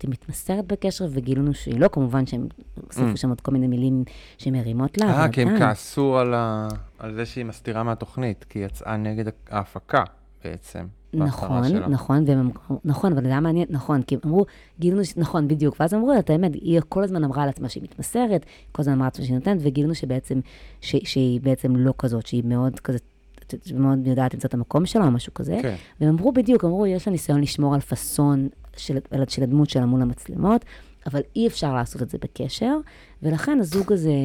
[SPEAKER 3] שמתמסרת בקשר, וגילינו שהיא לא, כמובן שהם הוסיפו
[SPEAKER 2] Mm.
[SPEAKER 3] שם עוד כל מיני מילים שמרימות לה,
[SPEAKER 2] אה, כי הם. כעסו על ה- על זה שהיא מסתירה מהתוכנית, כי היא יצאה נגד ההפקה בעצם.
[SPEAKER 3] נכון. נכון, והם נכון, אבל זה היה מעניין, נכון, כי הם אמרו, גילינו, נכון, בדיוק, ואז אמרו לה, את האמת, היא כל הזמן אמרה על עצמה שהיא מתמסרת, כל הזמן אמרה על עצמה שהיא נותנת, וגילינו שבעצם, ש, שהיא בעצם לא כזאת, שהיא מאוד כזה, מאוד יודעת למצוא את המקום שלה או משהו כזה.
[SPEAKER 2] כן.
[SPEAKER 3] והם אמרו בדיוק, אמרו, יש לה ניסיון לשמור על פאסון של, של הדמות שלה מול המצלמות, אבל אי אפשר לעשות את זה בקשר, ולכן הזוג הזה.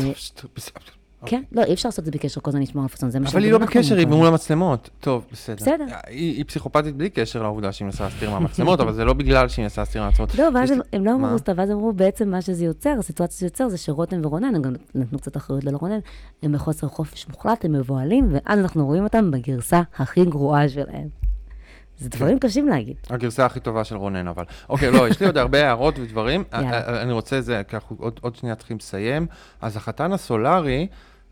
[SPEAKER 3] כן, לא, אי אפשר לעשות את זה בקשר, כל הזמן לשמור על פאסון, זה מה
[SPEAKER 2] אבל היא לא בקשר, היא. מול המצלמות. טוב, בסדר.
[SPEAKER 3] בסדר.
[SPEAKER 2] היא פסיכופתית בלי קשר לעובדה שהיא מנסה להסתיר מהמצלמות, אבל זה לא בגלל שהיא מנסה להסתיר מהמצלמות.
[SPEAKER 3] לא, ואז הם, לא? אמרו סתם, ואז אמרו בעצם מה שזה יוצר, הסיטואציה שזה יוצר זה שרותם ורונן, הם גם נתנו קצת אחריות לרונן, הם בחוסר חופש מוחלט, הם מבוהלים, ואז אנחנו רואים אותם בגרסה הכי גרועה שלהם. זה דברים קשים להגיד.
[SPEAKER 2] הגרסה הכי טובה של רונן, אבל. אוקיי, לא, יש לי עוד הרבה הערות ודברים.
[SPEAKER 3] יאללה.
[SPEAKER 2] א- א- אני רוצה זה, כי אנחנו עוד, עוד שנייה צריכים לסיים. אז החתן הסולארי,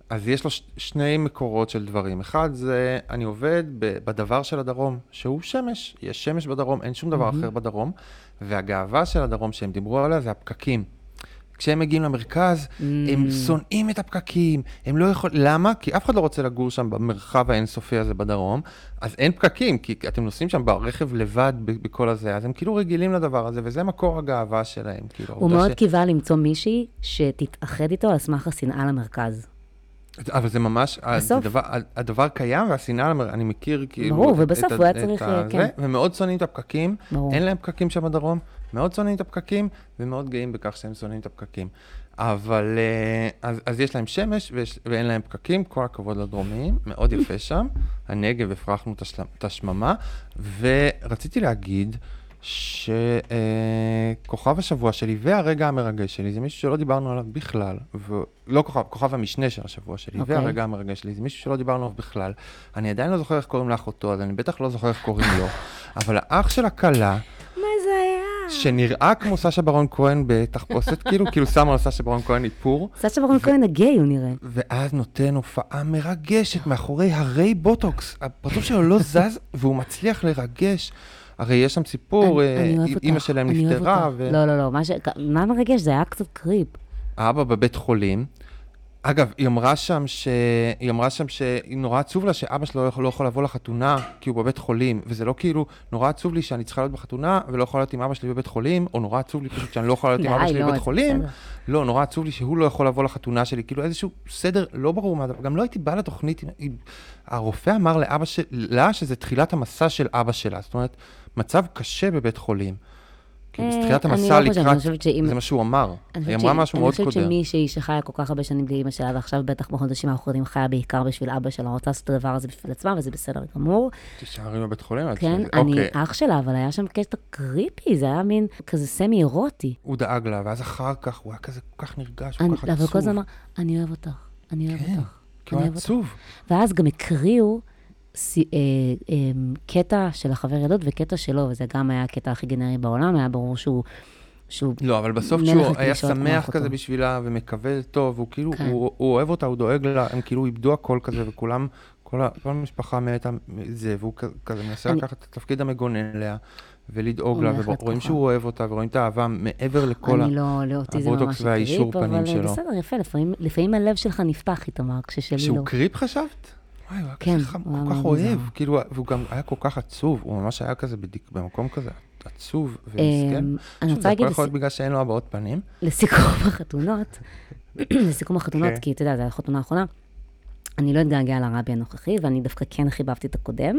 [SPEAKER 2] אז יש לו ש- שני מקורות של דברים. אחד זה, אני עובד ב- בדבר של הדרום, שהוא שמש. יש שמש בדרום, אין שום דבר אחר בדרום. והגאווה של הדרום שהם דיברו עליה זה הפקקים. כשהם מגיעים למרכז, הם
[SPEAKER 3] Mm.
[SPEAKER 2] שונאים את הפקקים, הם לא יכולים, למה? כי אף אחד לא רוצה לגור שם במרחב האינסופי הזה בדרום, אז אין פקקים, כי אתם נוסעים שם ברכב לבד בכל הזה, אז הם כאילו רגילים לדבר הזה, וזה מקור הגאווה שלהם, כאילו.
[SPEAKER 3] הוא מאוד
[SPEAKER 2] ש-
[SPEAKER 3] קיווה למצוא מישהי שתתאחד איתו על סמך השנאה למרכז.
[SPEAKER 2] אבל זה ממש,
[SPEAKER 3] בסוף.
[SPEAKER 2] הדבר, הדבר קיים, והשנאה, אני מכיר כאילו...
[SPEAKER 3] ברור, ובסוף הוא היה צריך,
[SPEAKER 2] ה-
[SPEAKER 3] כן.
[SPEAKER 2] זה, ומאוד שונאים את הפקקים,
[SPEAKER 3] ברור.
[SPEAKER 2] אין להם פקקים שם בדרום, מאוד שונאים את הפקקים, ומאוד גאים בכך שהם שונאים את הפקקים. אבל, אה, אז, אז יש להם שמש ויש, ואין להם פקקים, כל הכבוד לדרומיים, מאוד יפה שם. הנגב, הפרחנו את השממה, ורציתי להגיד שכוכב השבוע שלי והרגע המרגש שלי זה מישהו שלא דיברנו עליו בכלל, ולא כוכב, כוכב המשנה של השבוע שלי,
[SPEAKER 3] אוקיי.
[SPEAKER 2] והרגע המרגש שלי זה מישהו שלא דיברנו עליו בכלל. אני עדיין לא זוכר איך קוראים לאחותו, אז אני בטח לא זוכר איך קוראים לו, אבל האח של הכלה,
[SPEAKER 3] מה זה היה?
[SPEAKER 2] שנראה כמו סשה ברון כהן בתחפושת, כאילו, כאילו שמו על סשה ברון כהן איפור,
[SPEAKER 3] סשה ברון כהן הגיי, הוא נראה.
[SPEAKER 2] ואז נותן הופעה מרגשת מאחורי הרי בוטוקס. הפרצוף שלו לא זז, והוא מצליח לרגש. הרי יש שם סיפור, אה, אימא שלהם נפטרה,
[SPEAKER 3] לא, לא, לא, מה מרגש? זה היה קצת קריפ.
[SPEAKER 2] האבא בבית חולים. אגב, היא אמרה שם ש... היא אמרה שם שנורא עצוב לה שאבא שלו לא יכול, לא יכול לבוא לחתונה כי הוא בבית חולים, וזה לא כאילו, נורא עצוב לי שאני צריכה להיות בחתונה ולא יכולה להיות עם אבא שלי בבית חולים, או נורא עצוב לי פשוט שאני לא יכולה להיות עם אבא שלי
[SPEAKER 3] לא,
[SPEAKER 2] בבית חולים. לא, נורא עצוב לי שהוא לא יכול לבוא לחתונה שלי, כאילו איזשהו סדר לא ברור מה גם לא הייתי בא לתוכנית, עם- הרופא אמר לאבא שלה שזה תחילת המסע של אבא שלה, זאת אומרת, מצב קשה בבית חולים. כאילו,
[SPEAKER 3] אה,
[SPEAKER 2] תחילת
[SPEAKER 3] אני
[SPEAKER 2] המסע
[SPEAKER 3] לא חושבת,
[SPEAKER 2] לקראת,
[SPEAKER 3] אני
[SPEAKER 2] זה מה שהוא אמר,
[SPEAKER 3] אני
[SPEAKER 2] היא אמרה משהו מאוד
[SPEAKER 3] אני
[SPEAKER 2] קודר.
[SPEAKER 3] חושבת שמישהי שחיה כל כך הרבה שנים בלי אימא שלה, ועכשיו בטח בחודשים האחרונים חיה בעיקר בשביל אבא שלה, רוצה לעשות את הדבר הזה בשביל עצמה, וזה בסדר גמור.
[SPEAKER 2] תישארי בבית חולים
[SPEAKER 3] כן, אני
[SPEAKER 2] אוקיי.
[SPEAKER 3] אח שלה, אבל היה שם קטע קריפי, זה היה מין כזה סמי אירוטי.
[SPEAKER 2] הוא דאג לה, ואז אחר כך הוא היה כזה כל כך נרגש, כל כך
[SPEAKER 3] אבל
[SPEAKER 2] עצוב.
[SPEAKER 3] כל הזמן אמר, אני אוהב אותך, אני אוהב
[SPEAKER 2] כן,
[SPEAKER 3] אותך.
[SPEAKER 2] כי הוא
[SPEAKER 3] אני
[SPEAKER 2] היה
[SPEAKER 3] אוהב אותך."
[SPEAKER 2] עצוב.
[SPEAKER 3] ואז גם הקריאו קטע של החבר ילדות וקטע שלו, וזה גם היה הקטע הכי גנרי בעולם, היה ברור שהוא... שהוא
[SPEAKER 2] לא, אבל בסוף
[SPEAKER 3] מלך
[SPEAKER 2] כשהוא היה שמח. כזה בשבילה ומקווה טוב, הוא כאילו,
[SPEAKER 3] כן.
[SPEAKER 2] הוא הוא אוהב אותה, הוא דואג לה, הם כאילו איבדו הכל כזה, וכולם, כל כל המשפחה מתה מזה, והוא כזה מנסה
[SPEAKER 3] אני-
[SPEAKER 2] לקחת את התפקיד המגונן עליה, ולדאוג לה, ורואים. שהוא אוהב אותה, ורואים את האהבה מעבר לכל ה...
[SPEAKER 3] אני לא, לאותי זה
[SPEAKER 2] הבוטוקס
[SPEAKER 3] ממש
[SPEAKER 2] והאישור
[SPEAKER 3] קריפ,
[SPEAKER 2] פנים
[SPEAKER 3] אבל
[SPEAKER 2] שלו.
[SPEAKER 3] בסדר, יפה, לפעמים הלב שלך נפתח, איתמר, כששלי לא.
[SPEAKER 2] שהוא קריפ חשבת? וואי, הוא היה
[SPEAKER 3] כן,
[SPEAKER 2] כזה
[SPEAKER 3] הוא
[SPEAKER 2] כל כך אוהב. כאילו, והוא גם היה כל כך עצוב, הוא ממש היה כזה בדיק- במקום כזה עצוב ומסכן.
[SPEAKER 3] אמ, אני רוצה
[SPEAKER 2] זה
[SPEAKER 3] להגיד
[SPEAKER 2] הכל יכול להיות בגלל שאין לו הבעות פנים.
[SPEAKER 3] לסיכום החתונות, לסיכום החתונות,
[SPEAKER 2] כן.
[SPEAKER 3] כי אתה יודע, זו החתונה האחרונה. אני לא אתגעגע לרבי הנוכחי, ואני דווקא כן חיבבתי את הקודם.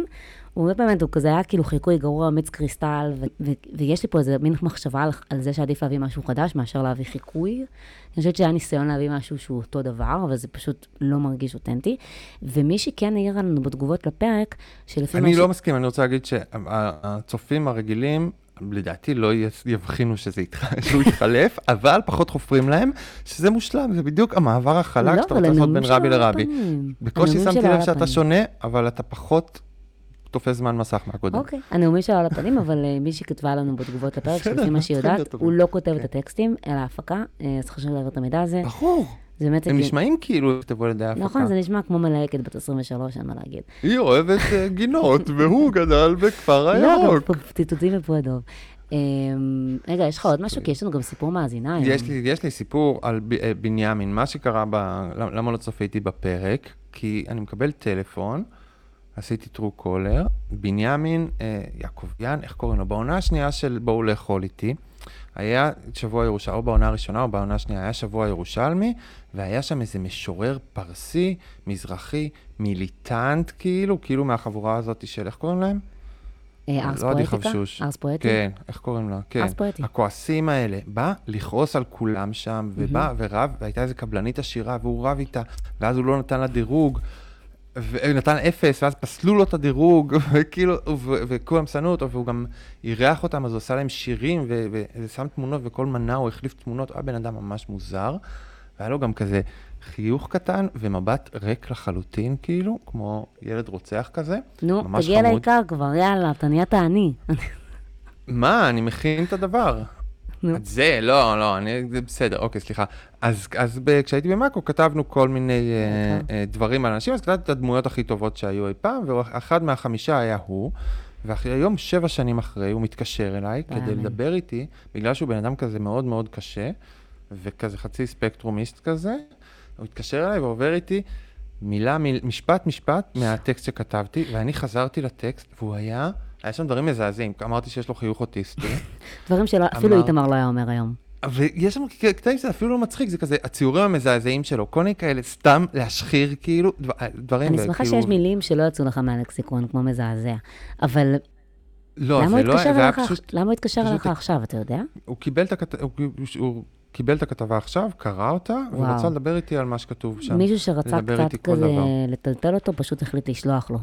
[SPEAKER 3] הוא באמת, הוא כזה היה כאילו חיקוי גרוע, מיץ קריסטל, ו- ו- ויש לי פה איזה מין מחשבה על, על זה שעדיף להביא משהו חדש מאשר להביא חיקוי. אני חושבת שהיה ניסיון להביא משהו שהוא אותו דבר, אבל זה פשוט לא מרגיש אותנטי. ומי שכן העירה לנו בתגובות לפרק, שלפי
[SPEAKER 2] אני
[SPEAKER 3] מה
[SPEAKER 2] לא מסכים, אני רוצה להגיד שהצופים הרגילים, לדעתי לא יבחינו שזה יתח- שהוא יתחלף, אבל פחות חופרים להם, שזה מושלם, זה בדיוק המעבר החלק
[SPEAKER 3] לא,
[SPEAKER 2] שאתה רוצה לעשות בין רבי לרבי. בקושי שמתי לב שאתה. שונה, אבל אתה פחות תופס זמן מסך מהקודם.
[SPEAKER 3] אוקיי, הנאומים שלו על הפנים, אבל אה, מישהי כתבה לנו בתגובות לפרק, שלפי מה שהיא יודעת. הוא לא כותב את
[SPEAKER 2] כן.
[SPEAKER 3] הטקסטים, אלא ההפקה, אה, אז חשוב להעביר את המידע הזה.
[SPEAKER 2] ברור,
[SPEAKER 3] זה באמת...
[SPEAKER 2] הם. נשמעים כאילו נכתבו על ידי ההפקה.
[SPEAKER 3] נכון, זה נשמע כמו מלהקת בת 23, אין מה להגיד.
[SPEAKER 2] היא אוהבת אה, גינות, והוא גדל בכפר
[SPEAKER 3] לא,
[SPEAKER 2] הירוק.
[SPEAKER 3] פה ציטוטים מפועדוב. אמ, רגע, יש לך עוד משהו? כי יש לנו גם סיפור מאזינה היום.
[SPEAKER 2] יש לי, יש לי סיפור על אה, בנימין, מה שקרה, ב, למה לא צפיתי בפרק? כי אני מקבל טלפון, עשיתי טרו קולר, בנימין אה, יעקביאן, איך קוראים לו? בעונה השנייה של בואו לאכול איתי, היה שבוע ירושלמי, או בעונה הראשונה או בעונה השנייה, היה שבוע ירושלמי, והיה שם איזה משורר פרסי, מזרחי, מיליטנט כאילו, כאילו מהחבורה הזאת של, איך קוראים להם?
[SPEAKER 3] אה, ארס
[SPEAKER 2] לא עדי
[SPEAKER 3] פואטיקה? ארס פואטי?
[SPEAKER 2] כן, איך קוראים לו? כן.
[SPEAKER 3] ארס פואטי.
[SPEAKER 2] הכועסים האלה. בא לכעוס על כולם שם, ובא ורב, והייתה איזה קבלנית עשירה, והוא רב איתה, ואז הוא לא נתן לה דירוג, ונתן אפס, ואז פסלו לו את הדירוג, וכאילו, וכולם שנאו אותו, והוא גם אירח אותם, אז הוא עשה להם שירים, ושם תמונות, וכל מנה הוא החליף תמונות, היה בן אדם ממש מוזר. והיה לו גם כזה חיוך קטן ומבט ריק לחלוטין, כאילו, כמו ילד רוצח כזה.
[SPEAKER 3] נו, תגיע. לעיקר כבר, יאללה, אתה נהיית עני.
[SPEAKER 2] מה, אני מכין את הדבר. את זה, לא, לא, אני, זה בסדר, אוקיי, סליחה. אז, אז ב, כשהייתי במאקו כתבנו כל מיני אה,
[SPEAKER 3] אוקיי.
[SPEAKER 2] אה, דברים על אנשים, אז כתבתי את הדמויות הכי טובות שהיו אי פעם, ואחד מהחמישה היה הוא, והיום, שבע שנים אחרי, הוא מתקשר אליי כדי
[SPEAKER 3] יאללה.
[SPEAKER 2] לדבר איתי, בגלל שהוא בן אדם כזה מאוד מאוד קשה, וכזה חצי ספקטרומיסט כזה. הוא התקשר אליי ועובר איתי מילה, מיל, משפט, משפט מהטקסט שכתבתי, ואני חזרתי לטקסט, והוא היה, היה שם דברים מזעזעים. אמרתי שיש לו חיוך אוטיסטי.
[SPEAKER 3] דברים שאפילו איתמר לא היה אומר היום.
[SPEAKER 2] ויש שם קטעים שזה אפילו לא מצחיק, זה כזה, הציורים המזעזעים שלו, כל מיני כאלה, סתם להשחיר כאילו, דבר- דברים,
[SPEAKER 3] אני שמחה שיש מילים שלא יצאו לך מהלקסיקון, כמו מזעזע. אבל
[SPEAKER 2] לא, זה לא, זה היה פשוט,
[SPEAKER 3] למה הוא התקשר אליך עכשיו, אתה יודע?
[SPEAKER 2] הוא קיבל את הכת- הוא- קיבל את הכתבה עכשיו, קרא אותה, והוא
[SPEAKER 3] וואו.
[SPEAKER 2] רצה לדבר איתי על מה שכתוב שם.
[SPEAKER 3] מישהו שרצה קצת כזה. לטלטל אותו, פשוט החליט לשלוח לו.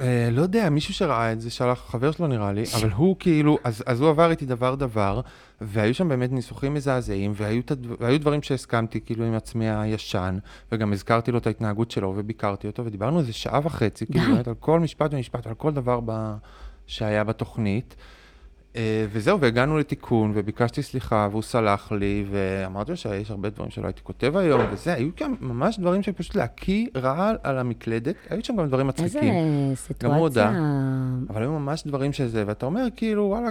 [SPEAKER 2] אה, לא יודע, מישהו שראה את זה, שלח חבר שלו נראה לי, אבל הוא כאילו, אז, אז הוא עבר איתי דבר דבר, והיו שם באמת ניסוחים מזעזעים, והיו, הדבר- והיו דברים שהסכמתי כאילו עם עצמי הישן, וגם הזכרתי לו את ההתנהגות שלו וביקרתי אותו, ודיברנו איזה שעה וחצי, כאילו. באמת על כל משפט ומשפט, על כל דבר ב... שהיה בתוכנית. אה, וזהו, והגענו לתיקון, וביקשתי סליחה, והוא סלח לי, ואמרתי לו שיש הרבה דברים שלא הייתי כותב היום, וזה, היו כאן ממש דברים שפשוט להקיא רעל על המקלדת, היו שם גם דברים
[SPEAKER 3] איזה
[SPEAKER 2] מצחיקים. גם הוא הודה.
[SPEAKER 3] סיטואציה...
[SPEAKER 2] אבל היו ממש דברים שזה, ואתה אומר, כאילו, וואלה,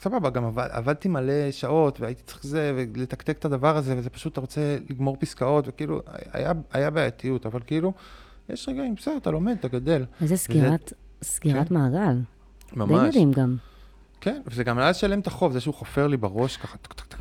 [SPEAKER 2] סבבה, גם עבד, עבדתי מלא שעות, והייתי צריך זה, ולתקתק את הדבר הזה, וזה פשוט, אתה רוצה לגמור פסקאות, וכאילו, היה, היה בעייתיות, אבל כאילו, יש רגעים, בסדר, אתה לומד, אתה גדל.
[SPEAKER 3] איזה סגירת, סגירת
[SPEAKER 2] כן.
[SPEAKER 3] מעגל. די
[SPEAKER 2] ממש.
[SPEAKER 3] מדהים גם.
[SPEAKER 2] כן, וזה גם היה לשלם את החוב, זה שהוא חופר לי בראש, ככה,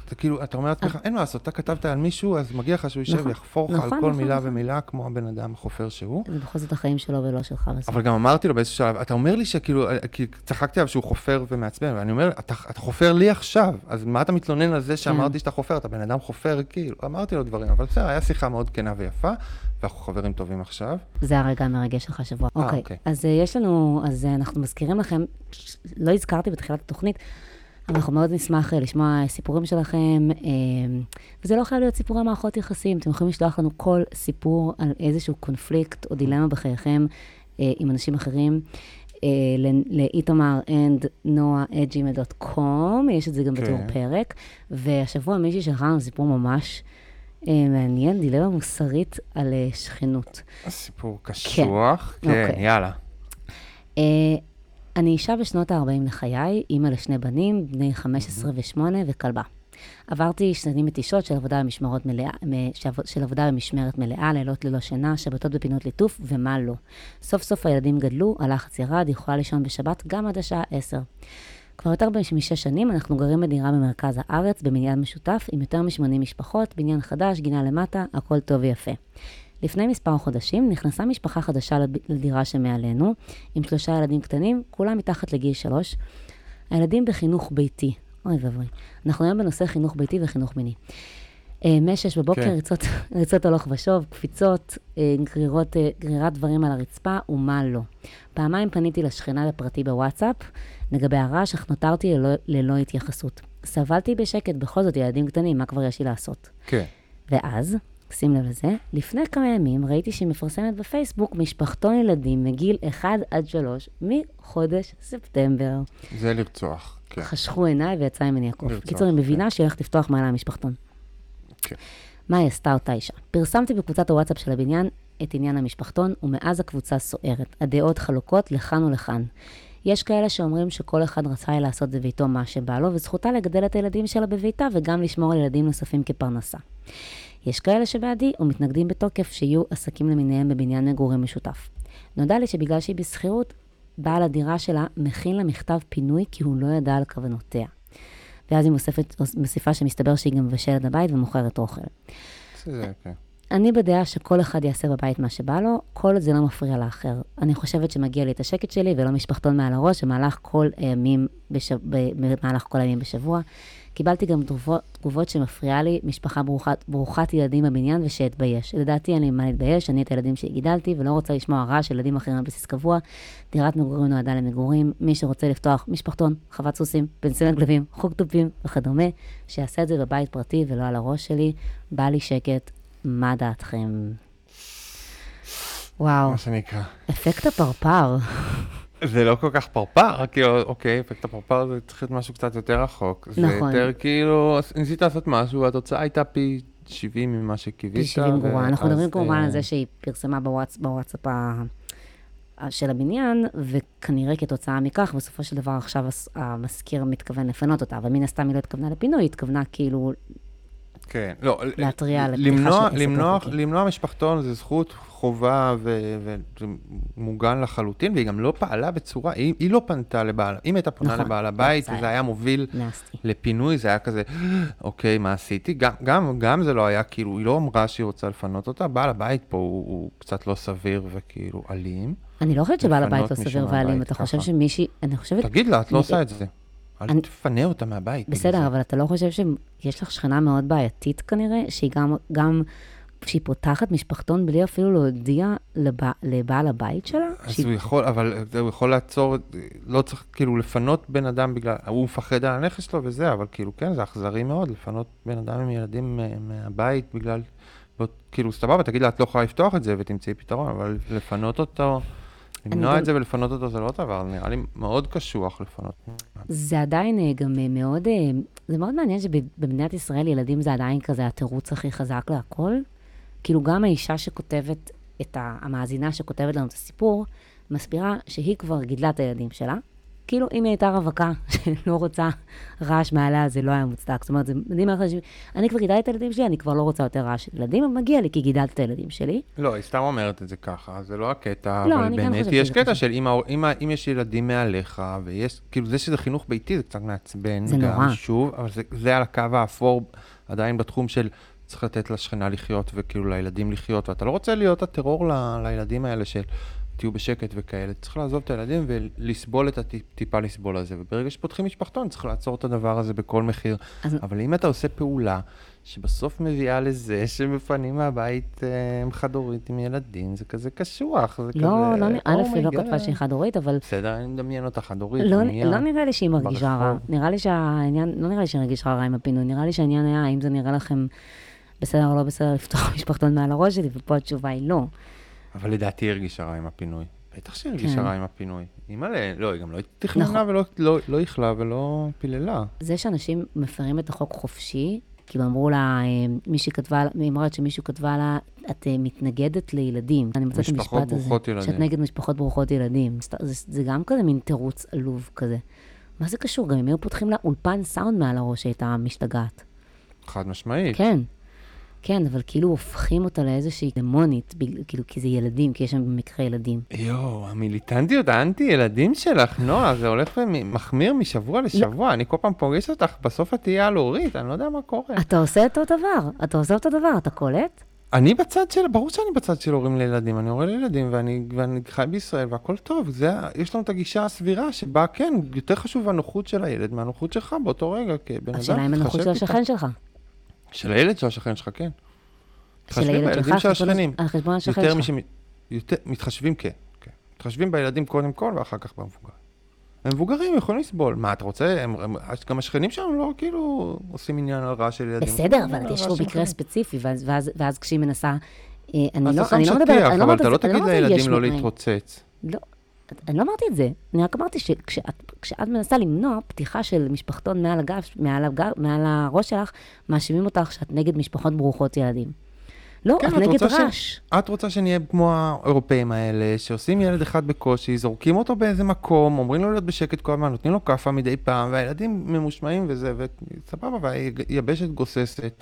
[SPEAKER 2] אתה כאילו, אתה אומר לעצמך, אין מה לעשות, אתה כתבת על מישהו, אז מגיע לך שהוא יישב
[SPEAKER 3] נכון,
[SPEAKER 2] ויחפור לך על
[SPEAKER 3] נכון,
[SPEAKER 2] כל
[SPEAKER 3] נכון,
[SPEAKER 2] מילה
[SPEAKER 3] נכון.
[SPEAKER 2] ומילה, כמו הבן אדם החופר שהוא.
[SPEAKER 3] זה בכל זאת החיים שלו ולא שלך בסוף.
[SPEAKER 2] אבל גם אמרתי לו באיזשהו שלב, אתה אומר לי שכאילו, אה, כי צחקתי עליו שהוא חופר ומעצבן, ואני אומר, אתה, חופר לי עכשיו, אז מה אתה מתלונן על זה שאמרתי שאתה חופר? אתה בן אדם חופר, כאילו, אמרתי לו דברים, אבל בסדר, היה שיחה מאוד כנה ויפה, ואנחנו חברים טובים עכשיו.
[SPEAKER 3] זה הרגע המרגש שלך השבוע.
[SPEAKER 2] אה,
[SPEAKER 3] אוקיי.
[SPEAKER 2] אוקיי.
[SPEAKER 3] אז אה, יש לנו, אז אה, אנחנו מזכירים לכם, לא הזכרתי בתחילת התוכנית, אנחנו מאוד נשמח אה, לשמוע סיפורים שלכם, אה, וזה לא חייב להיות סיפורי מערכות יחסים, אתם יכולים לשלוח לנו כל סיפור על איזשהו קונפליקט או דילמה בחייכם אה, עם אנשים אחרים. לאיתמר and noah@gmail.com, יש את זה גם
[SPEAKER 2] כן.
[SPEAKER 3] בתור פרק. והשבוע מישהי שלחה לנו סיפור ממש מעניין, דילמה מוסרית על שכנות.
[SPEAKER 2] סיפור קשוח. כן,
[SPEAKER 3] אוקיי.
[SPEAKER 2] יאללה.
[SPEAKER 3] אני אישה בשנות ה-40 לחיי, אימא לשני בנים, בני 15 ו-8 וכלבה. עברתי שנים מתישות של עבודה במשמרות מלאה, של עבודה במשמרת מלאה, לילות ללא שינה, שבתות בפינות ליטוף, ומה לא. סוף סוף הילדים גדלו, הלחץ ירד, יכולה לישון בשבת גם עד השעה 10. כבר יותר משש שנים אנחנו גרים בדירה במרכז הארץ, בבניין משותף, עם יותר מ-80 משפחות, בניין חדש, גינה למטה, הכל טוב ויפה. לפני מספר חודשים נכנסה משפחה חדשה לדירה שמעלינו, עם שלושה ילדים קטנים, כולם מתחת לגיל שלוש. הילדים בחינוך ביתי. אוי ואבוי. אנחנו היום בנושא חינוך ביתי וחינוך מיני. אה, משש בבוקר,
[SPEAKER 2] כן.
[SPEAKER 3] ריצות, ריצות הלוך ושוב, קפיצות, אה, גרירות, אה, גרירת דברים על הרצפה ומה לא. פעמיים פניתי לשכנה בפרטי בוואטסאפ לגבי הרעש, אך נותרתי ללא, ללא התייחסות. סבלתי בשקט, בכל זאת ילדים קטנים, מה כבר יש לי לעשות?
[SPEAKER 2] כן.
[SPEAKER 3] ואז, שים לב לזה, לפני כמה ימים ראיתי שהיא מפרסמת בפייסבוק משפחתון ילדים מגיל 1 עד 3 מחודש ספטמבר.
[SPEAKER 2] זה לרצוח. כן.
[SPEAKER 3] חשכו עיניי ויצא ממני הקוף. קיצור, אני
[SPEAKER 2] כן.
[SPEAKER 3] מבינה שהיא הולכת לפתוח מעלה המשפחתון.
[SPEAKER 2] כן.
[SPEAKER 3] מה היא עשתה אותה אישה? פרסמתי בקבוצת הוואטסאפ של הבניין את עניין המשפחתון, ומאז הקבוצה סוערת. הדעות חלוקות לכאן ולכאן. יש כאלה שאומרים שכל אחד רצה לעשות בביתו מה שבא לו, וזכותה לגדל את הילדים שלה בביתה וגם לשמור על ילדים נוספים כפרנסה. יש כאלה שבעדי ומתנגדים בתוקף שיהיו עסקים למיניהם בבניין מגורים משותף. נודע לי שבגלל שהיא בשכירות, בעל הדירה שלה מכין לה מכתב פינוי כי הוא לא ידע על כוונותיה. ואז היא מוסיפת, מוסיפה שמסתבר שהיא גם מבשלת בבית ומוכרת אוכל.
[SPEAKER 2] זה, כן.
[SPEAKER 3] אני בדעה שכל אחד יעשה בבית מה שבא לו, כל עוד זה לא מפריע לאחר. אני חושבת שמגיע לי את השקט שלי ולא משפחתון מעל הראש במהלך כל הימים, בש... במהלך כל הימים בשבוע. קיבלתי גם תגובות, תגובות שמפריעה לי משפחה ברוכת, ברוכת ילדים בבניין ושאתבייש. לדעתי אין לי מה להתבייש, אני את הילדים שלי גידלתי ולא רוצה לשמוע רעש של ילדים אחרים על בסיס קבוע. דירת מגורים נועדה למגורים, מי שרוצה לפתוח משפחתון, חוות סוסים, פנסיון כלבים, חוג תופים וכדומה, שיעשה את זה בבית פרטי ולא על הראש שלי. בא לי שקט, מה דעתכם? וואו,
[SPEAKER 2] מה שנקרא.
[SPEAKER 3] אפקט הפרפר.
[SPEAKER 2] זה לא כל כך פרפר, כאילו, אוקיי, אפקט הפרפר זה צריך להיות משהו קצת יותר רחוק. זה
[SPEAKER 3] נכון.
[SPEAKER 2] יותר כאילו, ניסית לעשות משהו, והתוצאה הייתה פי 70 ממה שקיווית.
[SPEAKER 3] פי 70 גרועה. אנחנו מדברים כמובן
[SPEAKER 2] אה,
[SPEAKER 3] על זה שהיא פרסמה בוואטס, בוואטסאפ של הבניין, וכנראה כתוצאה מכך, בסופו של דבר עכשיו המשכיר מתכוון לפנות אותה, אבל מן הסתם היא לא התכוונה לפינוי, היא התכוונה כאילו
[SPEAKER 2] כן, לא,
[SPEAKER 3] להתריע על
[SPEAKER 2] למנוע,
[SPEAKER 3] פתיחה של עסק
[SPEAKER 2] למנוע,
[SPEAKER 3] לא חוקי.
[SPEAKER 2] למנוע משפחתון זה זכות חובה ומוגן לחלוטין, והיא גם לא פעלה בצורה, היא, היא לא פנתה לבעל, אם הייתה פונה
[SPEAKER 3] נכון,
[SPEAKER 2] לבעל הבית,
[SPEAKER 3] זה היה-
[SPEAKER 2] מוביל
[SPEAKER 3] נסטי.
[SPEAKER 2] לפינוי, זה היה כזה, אוקיי, מה עשיתי? גם, גם, גם זה לא היה, כאילו, היא לא אמרה שהיא רוצה לפנות אותה, בעל הבית פה הוא, הוא קצת לא סביר וכאילו אלים.
[SPEAKER 3] אני לא חושבת שבעל הבית לא סביר ואלים, אתה חושב. שמישהי, אני חושבת,
[SPEAKER 2] תגיד לה, את לא עושה את זה. אל
[SPEAKER 3] אני-
[SPEAKER 2] תפנה אותה מהבית. בגלל
[SPEAKER 3] בסדר. אבל אתה לא חושב שיש לך שכנה מאוד בעייתית כנראה, שהיא גם, גם, שהיא פותחת משפחתון בלי אפילו להודיע לבע, לבעל הבית שלה?
[SPEAKER 2] אז
[SPEAKER 3] שהיא-
[SPEAKER 2] הוא יכול, אבל הוא יכול לעצור, לא צריך כאילו לפנות בן אדם בגלל, הוא מפחד על הנכס שלו וזה, אבל כאילו כן, זה אכזרי מאוד לפנות בן אדם עם ילדים מהבית בגלל, כאילו סבבה, תגיד לה, את לא יכולה לפתוח את זה ותמצאי פתרון, אבל לפנות אותו, למנוע
[SPEAKER 3] גם-
[SPEAKER 2] את זה ולפנות אותו זה לא דבר, נראה לי מאוד קשוח לפנות.
[SPEAKER 3] זה עדיין אה, גם אה, מאוד, אה, זה מאוד מעניין שבמדינת ישראל ילדים זה עדיין כזה התירוץ הכי חזק להכל. כאילו גם האישה שכותבת את. המאזינה שכותבת לנו את הסיפור, מסבירה שהיא כבר גידלה את הילדים שלה. כאילו, אם היא הייתה רווקה שלא רוצה רעש מעליה, זה לא היה מוצדק. זאת אומרת, זה מדהים איך אנשים... אני כבר גידלתי את הילדים שלי, אני כבר לא רוצה יותר רעש ילדים, מגיע לי כי גידלתי את הילדים שלי.
[SPEAKER 2] לא, היא סתם אומרת את זה ככה, זה לא הקטע,
[SPEAKER 3] לא,
[SPEAKER 2] אבל
[SPEAKER 3] כן
[SPEAKER 2] באמת יש קטע. של אם יש ילדים מעליך, ויש, כאילו זה שזה חינוך ביתי זה קצת מעצבן.
[SPEAKER 3] זה
[SPEAKER 2] גם,
[SPEAKER 3] נורא.
[SPEAKER 2] שוב, אבל זה, זה על הקו האפור עדיין בתחום של צריך לתת לשכנה לחיות וכאילו לילדים לחיות, ואתה לא רוצה להיות הטרור ל, לילדים האלה של תהיו בשקט וכאלה, צריך לעזוב את הילדים ולסבול את הטיפה לסבול הזה, וברגע שפותחים משפחתון צריך לעצור את הדבר הזה בכל מחיר.
[SPEAKER 3] אז-
[SPEAKER 2] אבל אם אתה עושה פעולה שבסוף מביאה לזה שמפנים מהבית אה, חד-הורית עם ילדים, זה כזה קשוח, זה כזה...
[SPEAKER 3] לא, לא, א',
[SPEAKER 2] "Oh
[SPEAKER 3] היא לא כתבה
[SPEAKER 2] God".
[SPEAKER 3] שהיא חד-הורית, אבל
[SPEAKER 2] בסדר, אני מדמיין אותה חד-הורית,
[SPEAKER 3] לא. לא נראה לי שהיא מרגישה רע. נראה לי שהעניין, לא נראה לי שהיא הרגישה רע עם הפינוי, נראה לי שהעניין היה, האם זה נראה לכם בסדר או לא בסדר לפתוח משפחתון מעל הראש שלי, ופה התשובה היא לא.
[SPEAKER 2] אבל לדעתי היא הרגישה רע עם הפינוי. בטח שהיא הרגישה
[SPEAKER 3] כן.
[SPEAKER 2] רע עם הפינוי. אימא'לה, לא, היא גם לא תכננה
[SPEAKER 3] נכון.
[SPEAKER 2] ולא לא- לא איחלה ולא פיללה.
[SPEAKER 3] זה שאנשים מפרים את החוק חופשי, כאילו אמרו לה, אה, מישהי כתבה, היא אמרה שמישהו כתבה לה, את אה, מתנגדת לילדים. אני מצאת את
[SPEAKER 2] משפחות
[SPEAKER 3] המשפט הזה.
[SPEAKER 2] ברוכות ילדים.
[SPEAKER 3] שאת נגד משפחות ברוכות ילדים. זה, זה גם כזה מין תירוץ עלוב כזה. מה זה קשור? גם אם היו פותחים לה אולפן סאונד מעל הראש, היא הייתה משתגעת.
[SPEAKER 2] חד משמעית.
[SPEAKER 3] כן. כן, אבל כאילו הופכים אותה לאיזושהי דמונית, כאילו, כי זה ילדים, כי יש שם במקרה ילדים.
[SPEAKER 2] יואו, המיליטנטיות האנטי-ילדים שלך, נועה, זה הולך ומחמיר משבוע לשבוע. אני כל פעם פוגש אותך, בסוף את תהיה אלורית, אני לא יודע מה קורה.
[SPEAKER 3] אתה עושה אותו דבר, אתה עושה אותו דבר, אתה קולט?
[SPEAKER 2] אני בצד של, ברור שאני בצד של הורים לילדים, אני הורה לילדים ואני, ואני חי בישראל והכל טוב, זה, יש לנו את הגישה הסבירה שבה כן, יותר חשוב הנוחות של הילד מהנוחות שלך באותו רגע, כבן אדם,
[SPEAKER 3] השאלה אם הנוחות של השכן שלך.
[SPEAKER 2] של הילד של השכן שלך, כן.
[SPEAKER 3] של הילד שלך,
[SPEAKER 2] של השכנים.
[SPEAKER 3] על חשבון השכן
[SPEAKER 2] יותר
[SPEAKER 3] שלך.
[SPEAKER 2] משמ... יותר, מתחשבים כן, כן. מתחשבים בילדים קודם כל ואחר כך במבוגרים. המבוגרים יכולים לסבול. מה, אתה רוצה? הם, הם, גם השכנים שלנו לא כאילו עושים עניין על רע של ילדים.
[SPEAKER 3] בסדר, אבל יש לו מקרה. ספציפי, ואז- ואז ואז כשהיא מנסה... אה, אני
[SPEAKER 2] אז
[SPEAKER 3] לא
[SPEAKER 2] אתה
[SPEAKER 3] אני
[SPEAKER 2] שם
[SPEAKER 3] לא מדברת,
[SPEAKER 2] שטיח,
[SPEAKER 3] אני לא
[SPEAKER 2] אבל
[SPEAKER 3] אומרת
[SPEAKER 2] אתה לא
[SPEAKER 3] את זה- אני
[SPEAKER 2] תגיד
[SPEAKER 3] אומרת את זה יש
[SPEAKER 2] לילדים לא. להתרוצץ.
[SPEAKER 3] לא, אני לא אמרתי את זה. אני רק אמרתי שכשאת כשאת מנסה למנוע פתיחה של משפחתון מעל הגב, מעל, הגב, מעל הראש שלך, מאשימים אותך שאת נגד משפחות ברוכות ילדים. לא,
[SPEAKER 2] כן,
[SPEAKER 3] את
[SPEAKER 2] את
[SPEAKER 3] נגד
[SPEAKER 2] רוצה ש-
[SPEAKER 3] רעש.
[SPEAKER 2] את רוצה שנהיה כמו האירופאים האלה, שעושים ילד אחד בקושי, זורקים אותו באיזה מקום, אומרים לו להיות בשקט כל הזמן, נותנים לו כאפה מדי פעם, והילדים ממושמעים וזה, וסבבה, והיבשת גוססת.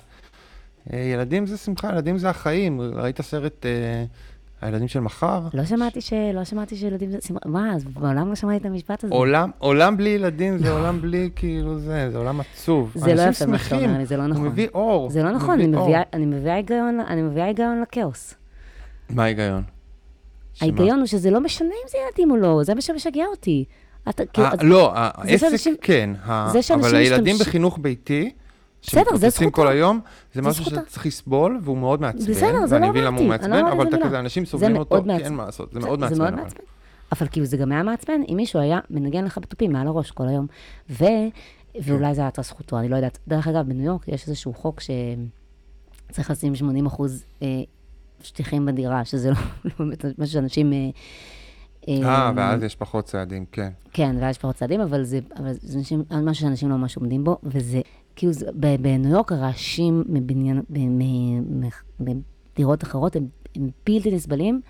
[SPEAKER 2] אה, ילדים זה שמחה, ילדים זה החיים. ראית סרט אה, הילדים של מחר?
[SPEAKER 3] לא שמעתי ש... לא שמעתי שילדים... זה- מה, אז בעולם לא שמעתי את המשפט הזה.
[SPEAKER 2] עולם, עולם בלי ילדים זה עולם בלי כאילו זה, זה עולם עצוב.
[SPEAKER 3] זה לא יפה מה שאתה אומר לי, זה לא
[SPEAKER 2] הוא
[SPEAKER 3] נכון.
[SPEAKER 2] מביא אור.
[SPEAKER 3] זה לא
[SPEAKER 2] הוא
[SPEAKER 3] נכון, אני. מביאה- אני מביאה היגיון- אני מביאה היגיון לכאוס.
[SPEAKER 2] מה ההיגיון?
[SPEAKER 3] ההיגיון הוא שזה לא משנה אם זה ילדים או לא, זה מה שמשגע אותי. אתה,
[SPEAKER 2] אה,
[SPEAKER 3] אז-
[SPEAKER 2] לא, העסק כן, ה- אבל הילדים בחינוך ביתי,
[SPEAKER 3] בסדר, זה
[SPEAKER 2] שמתפוצצים כל. היום, זה
[SPEAKER 3] זה
[SPEAKER 2] משהו. שצריך לסבול, והוא מאוד מעצבן,
[SPEAKER 3] בסדר, זה
[SPEAKER 2] ואני
[SPEAKER 3] לא
[SPEAKER 2] מבין למה הוא
[SPEAKER 3] אמרתי, לא
[SPEAKER 2] מעצבן,
[SPEAKER 3] אמרתי
[SPEAKER 2] אבל
[SPEAKER 3] את
[SPEAKER 2] אתה. כזה, אנשים
[SPEAKER 3] זה
[SPEAKER 2] סובלים אותו, כי אין. מה לעשות, זה
[SPEAKER 3] זה-
[SPEAKER 2] מאוד
[SPEAKER 3] זה
[SPEAKER 2] מעצבן. אבל.
[SPEAKER 3] כאילו זה גם היה מעצבן אם מישהו היה מנגן לך בתופים מעל הראש כל היום. ו... ואולי זו הייתה זכותו, אני לא יודעת. דרך אגב, בניו יורק יש איזשהו חוק שצריך לשים 80 אחוז אה, שטיחים בדירה, שזה לא לא באמת משהו שאנשים... אה,
[SPEAKER 2] אה, ואז יש פחות צעדים, כן.
[SPEAKER 3] כן, ואז יש פחות צעדים, אבל זה, אבל זה אנשים, משהו שאנשים לא ממש עומדים בו, וזה, כאילו, בניו יורק הרעשים מבניין, ב- מ- מ- בדירות אחרות הם, הם בלתי נסבלים,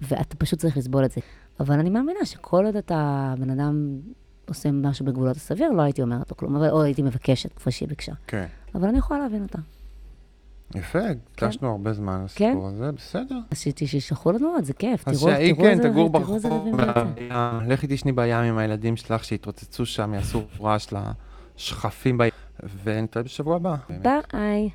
[SPEAKER 3] ואתה פשוט צריך לסבול את זה. אבל אני מאמינה שכל עוד אתה בן אדם עושה משהו בגבולות הסביר, לא הייתי אומרת לו כלום, אבל, או הייתי מבקשת, כפי שהיא ביקשה.
[SPEAKER 2] כן.
[SPEAKER 3] אבל אני יכולה להבין אותה.
[SPEAKER 2] יפה, הקדשנו הרבה זמן לסיפור הזה, בסדר.
[SPEAKER 3] אז שישלחו לנו עוד, זה כיף.
[SPEAKER 2] אז
[SPEAKER 3] תראו
[SPEAKER 2] שהיא
[SPEAKER 3] תראו
[SPEAKER 2] כן, תגור
[SPEAKER 3] תראו איזה
[SPEAKER 2] ברחוב,
[SPEAKER 3] רבים זה יוצא.
[SPEAKER 2] בים, לכי תשני בים עם הילדים שלך, שיתרוצצו שם, יעשו רעש לשכפים בים, ונתראה בשבוע הבא.
[SPEAKER 3] ביי.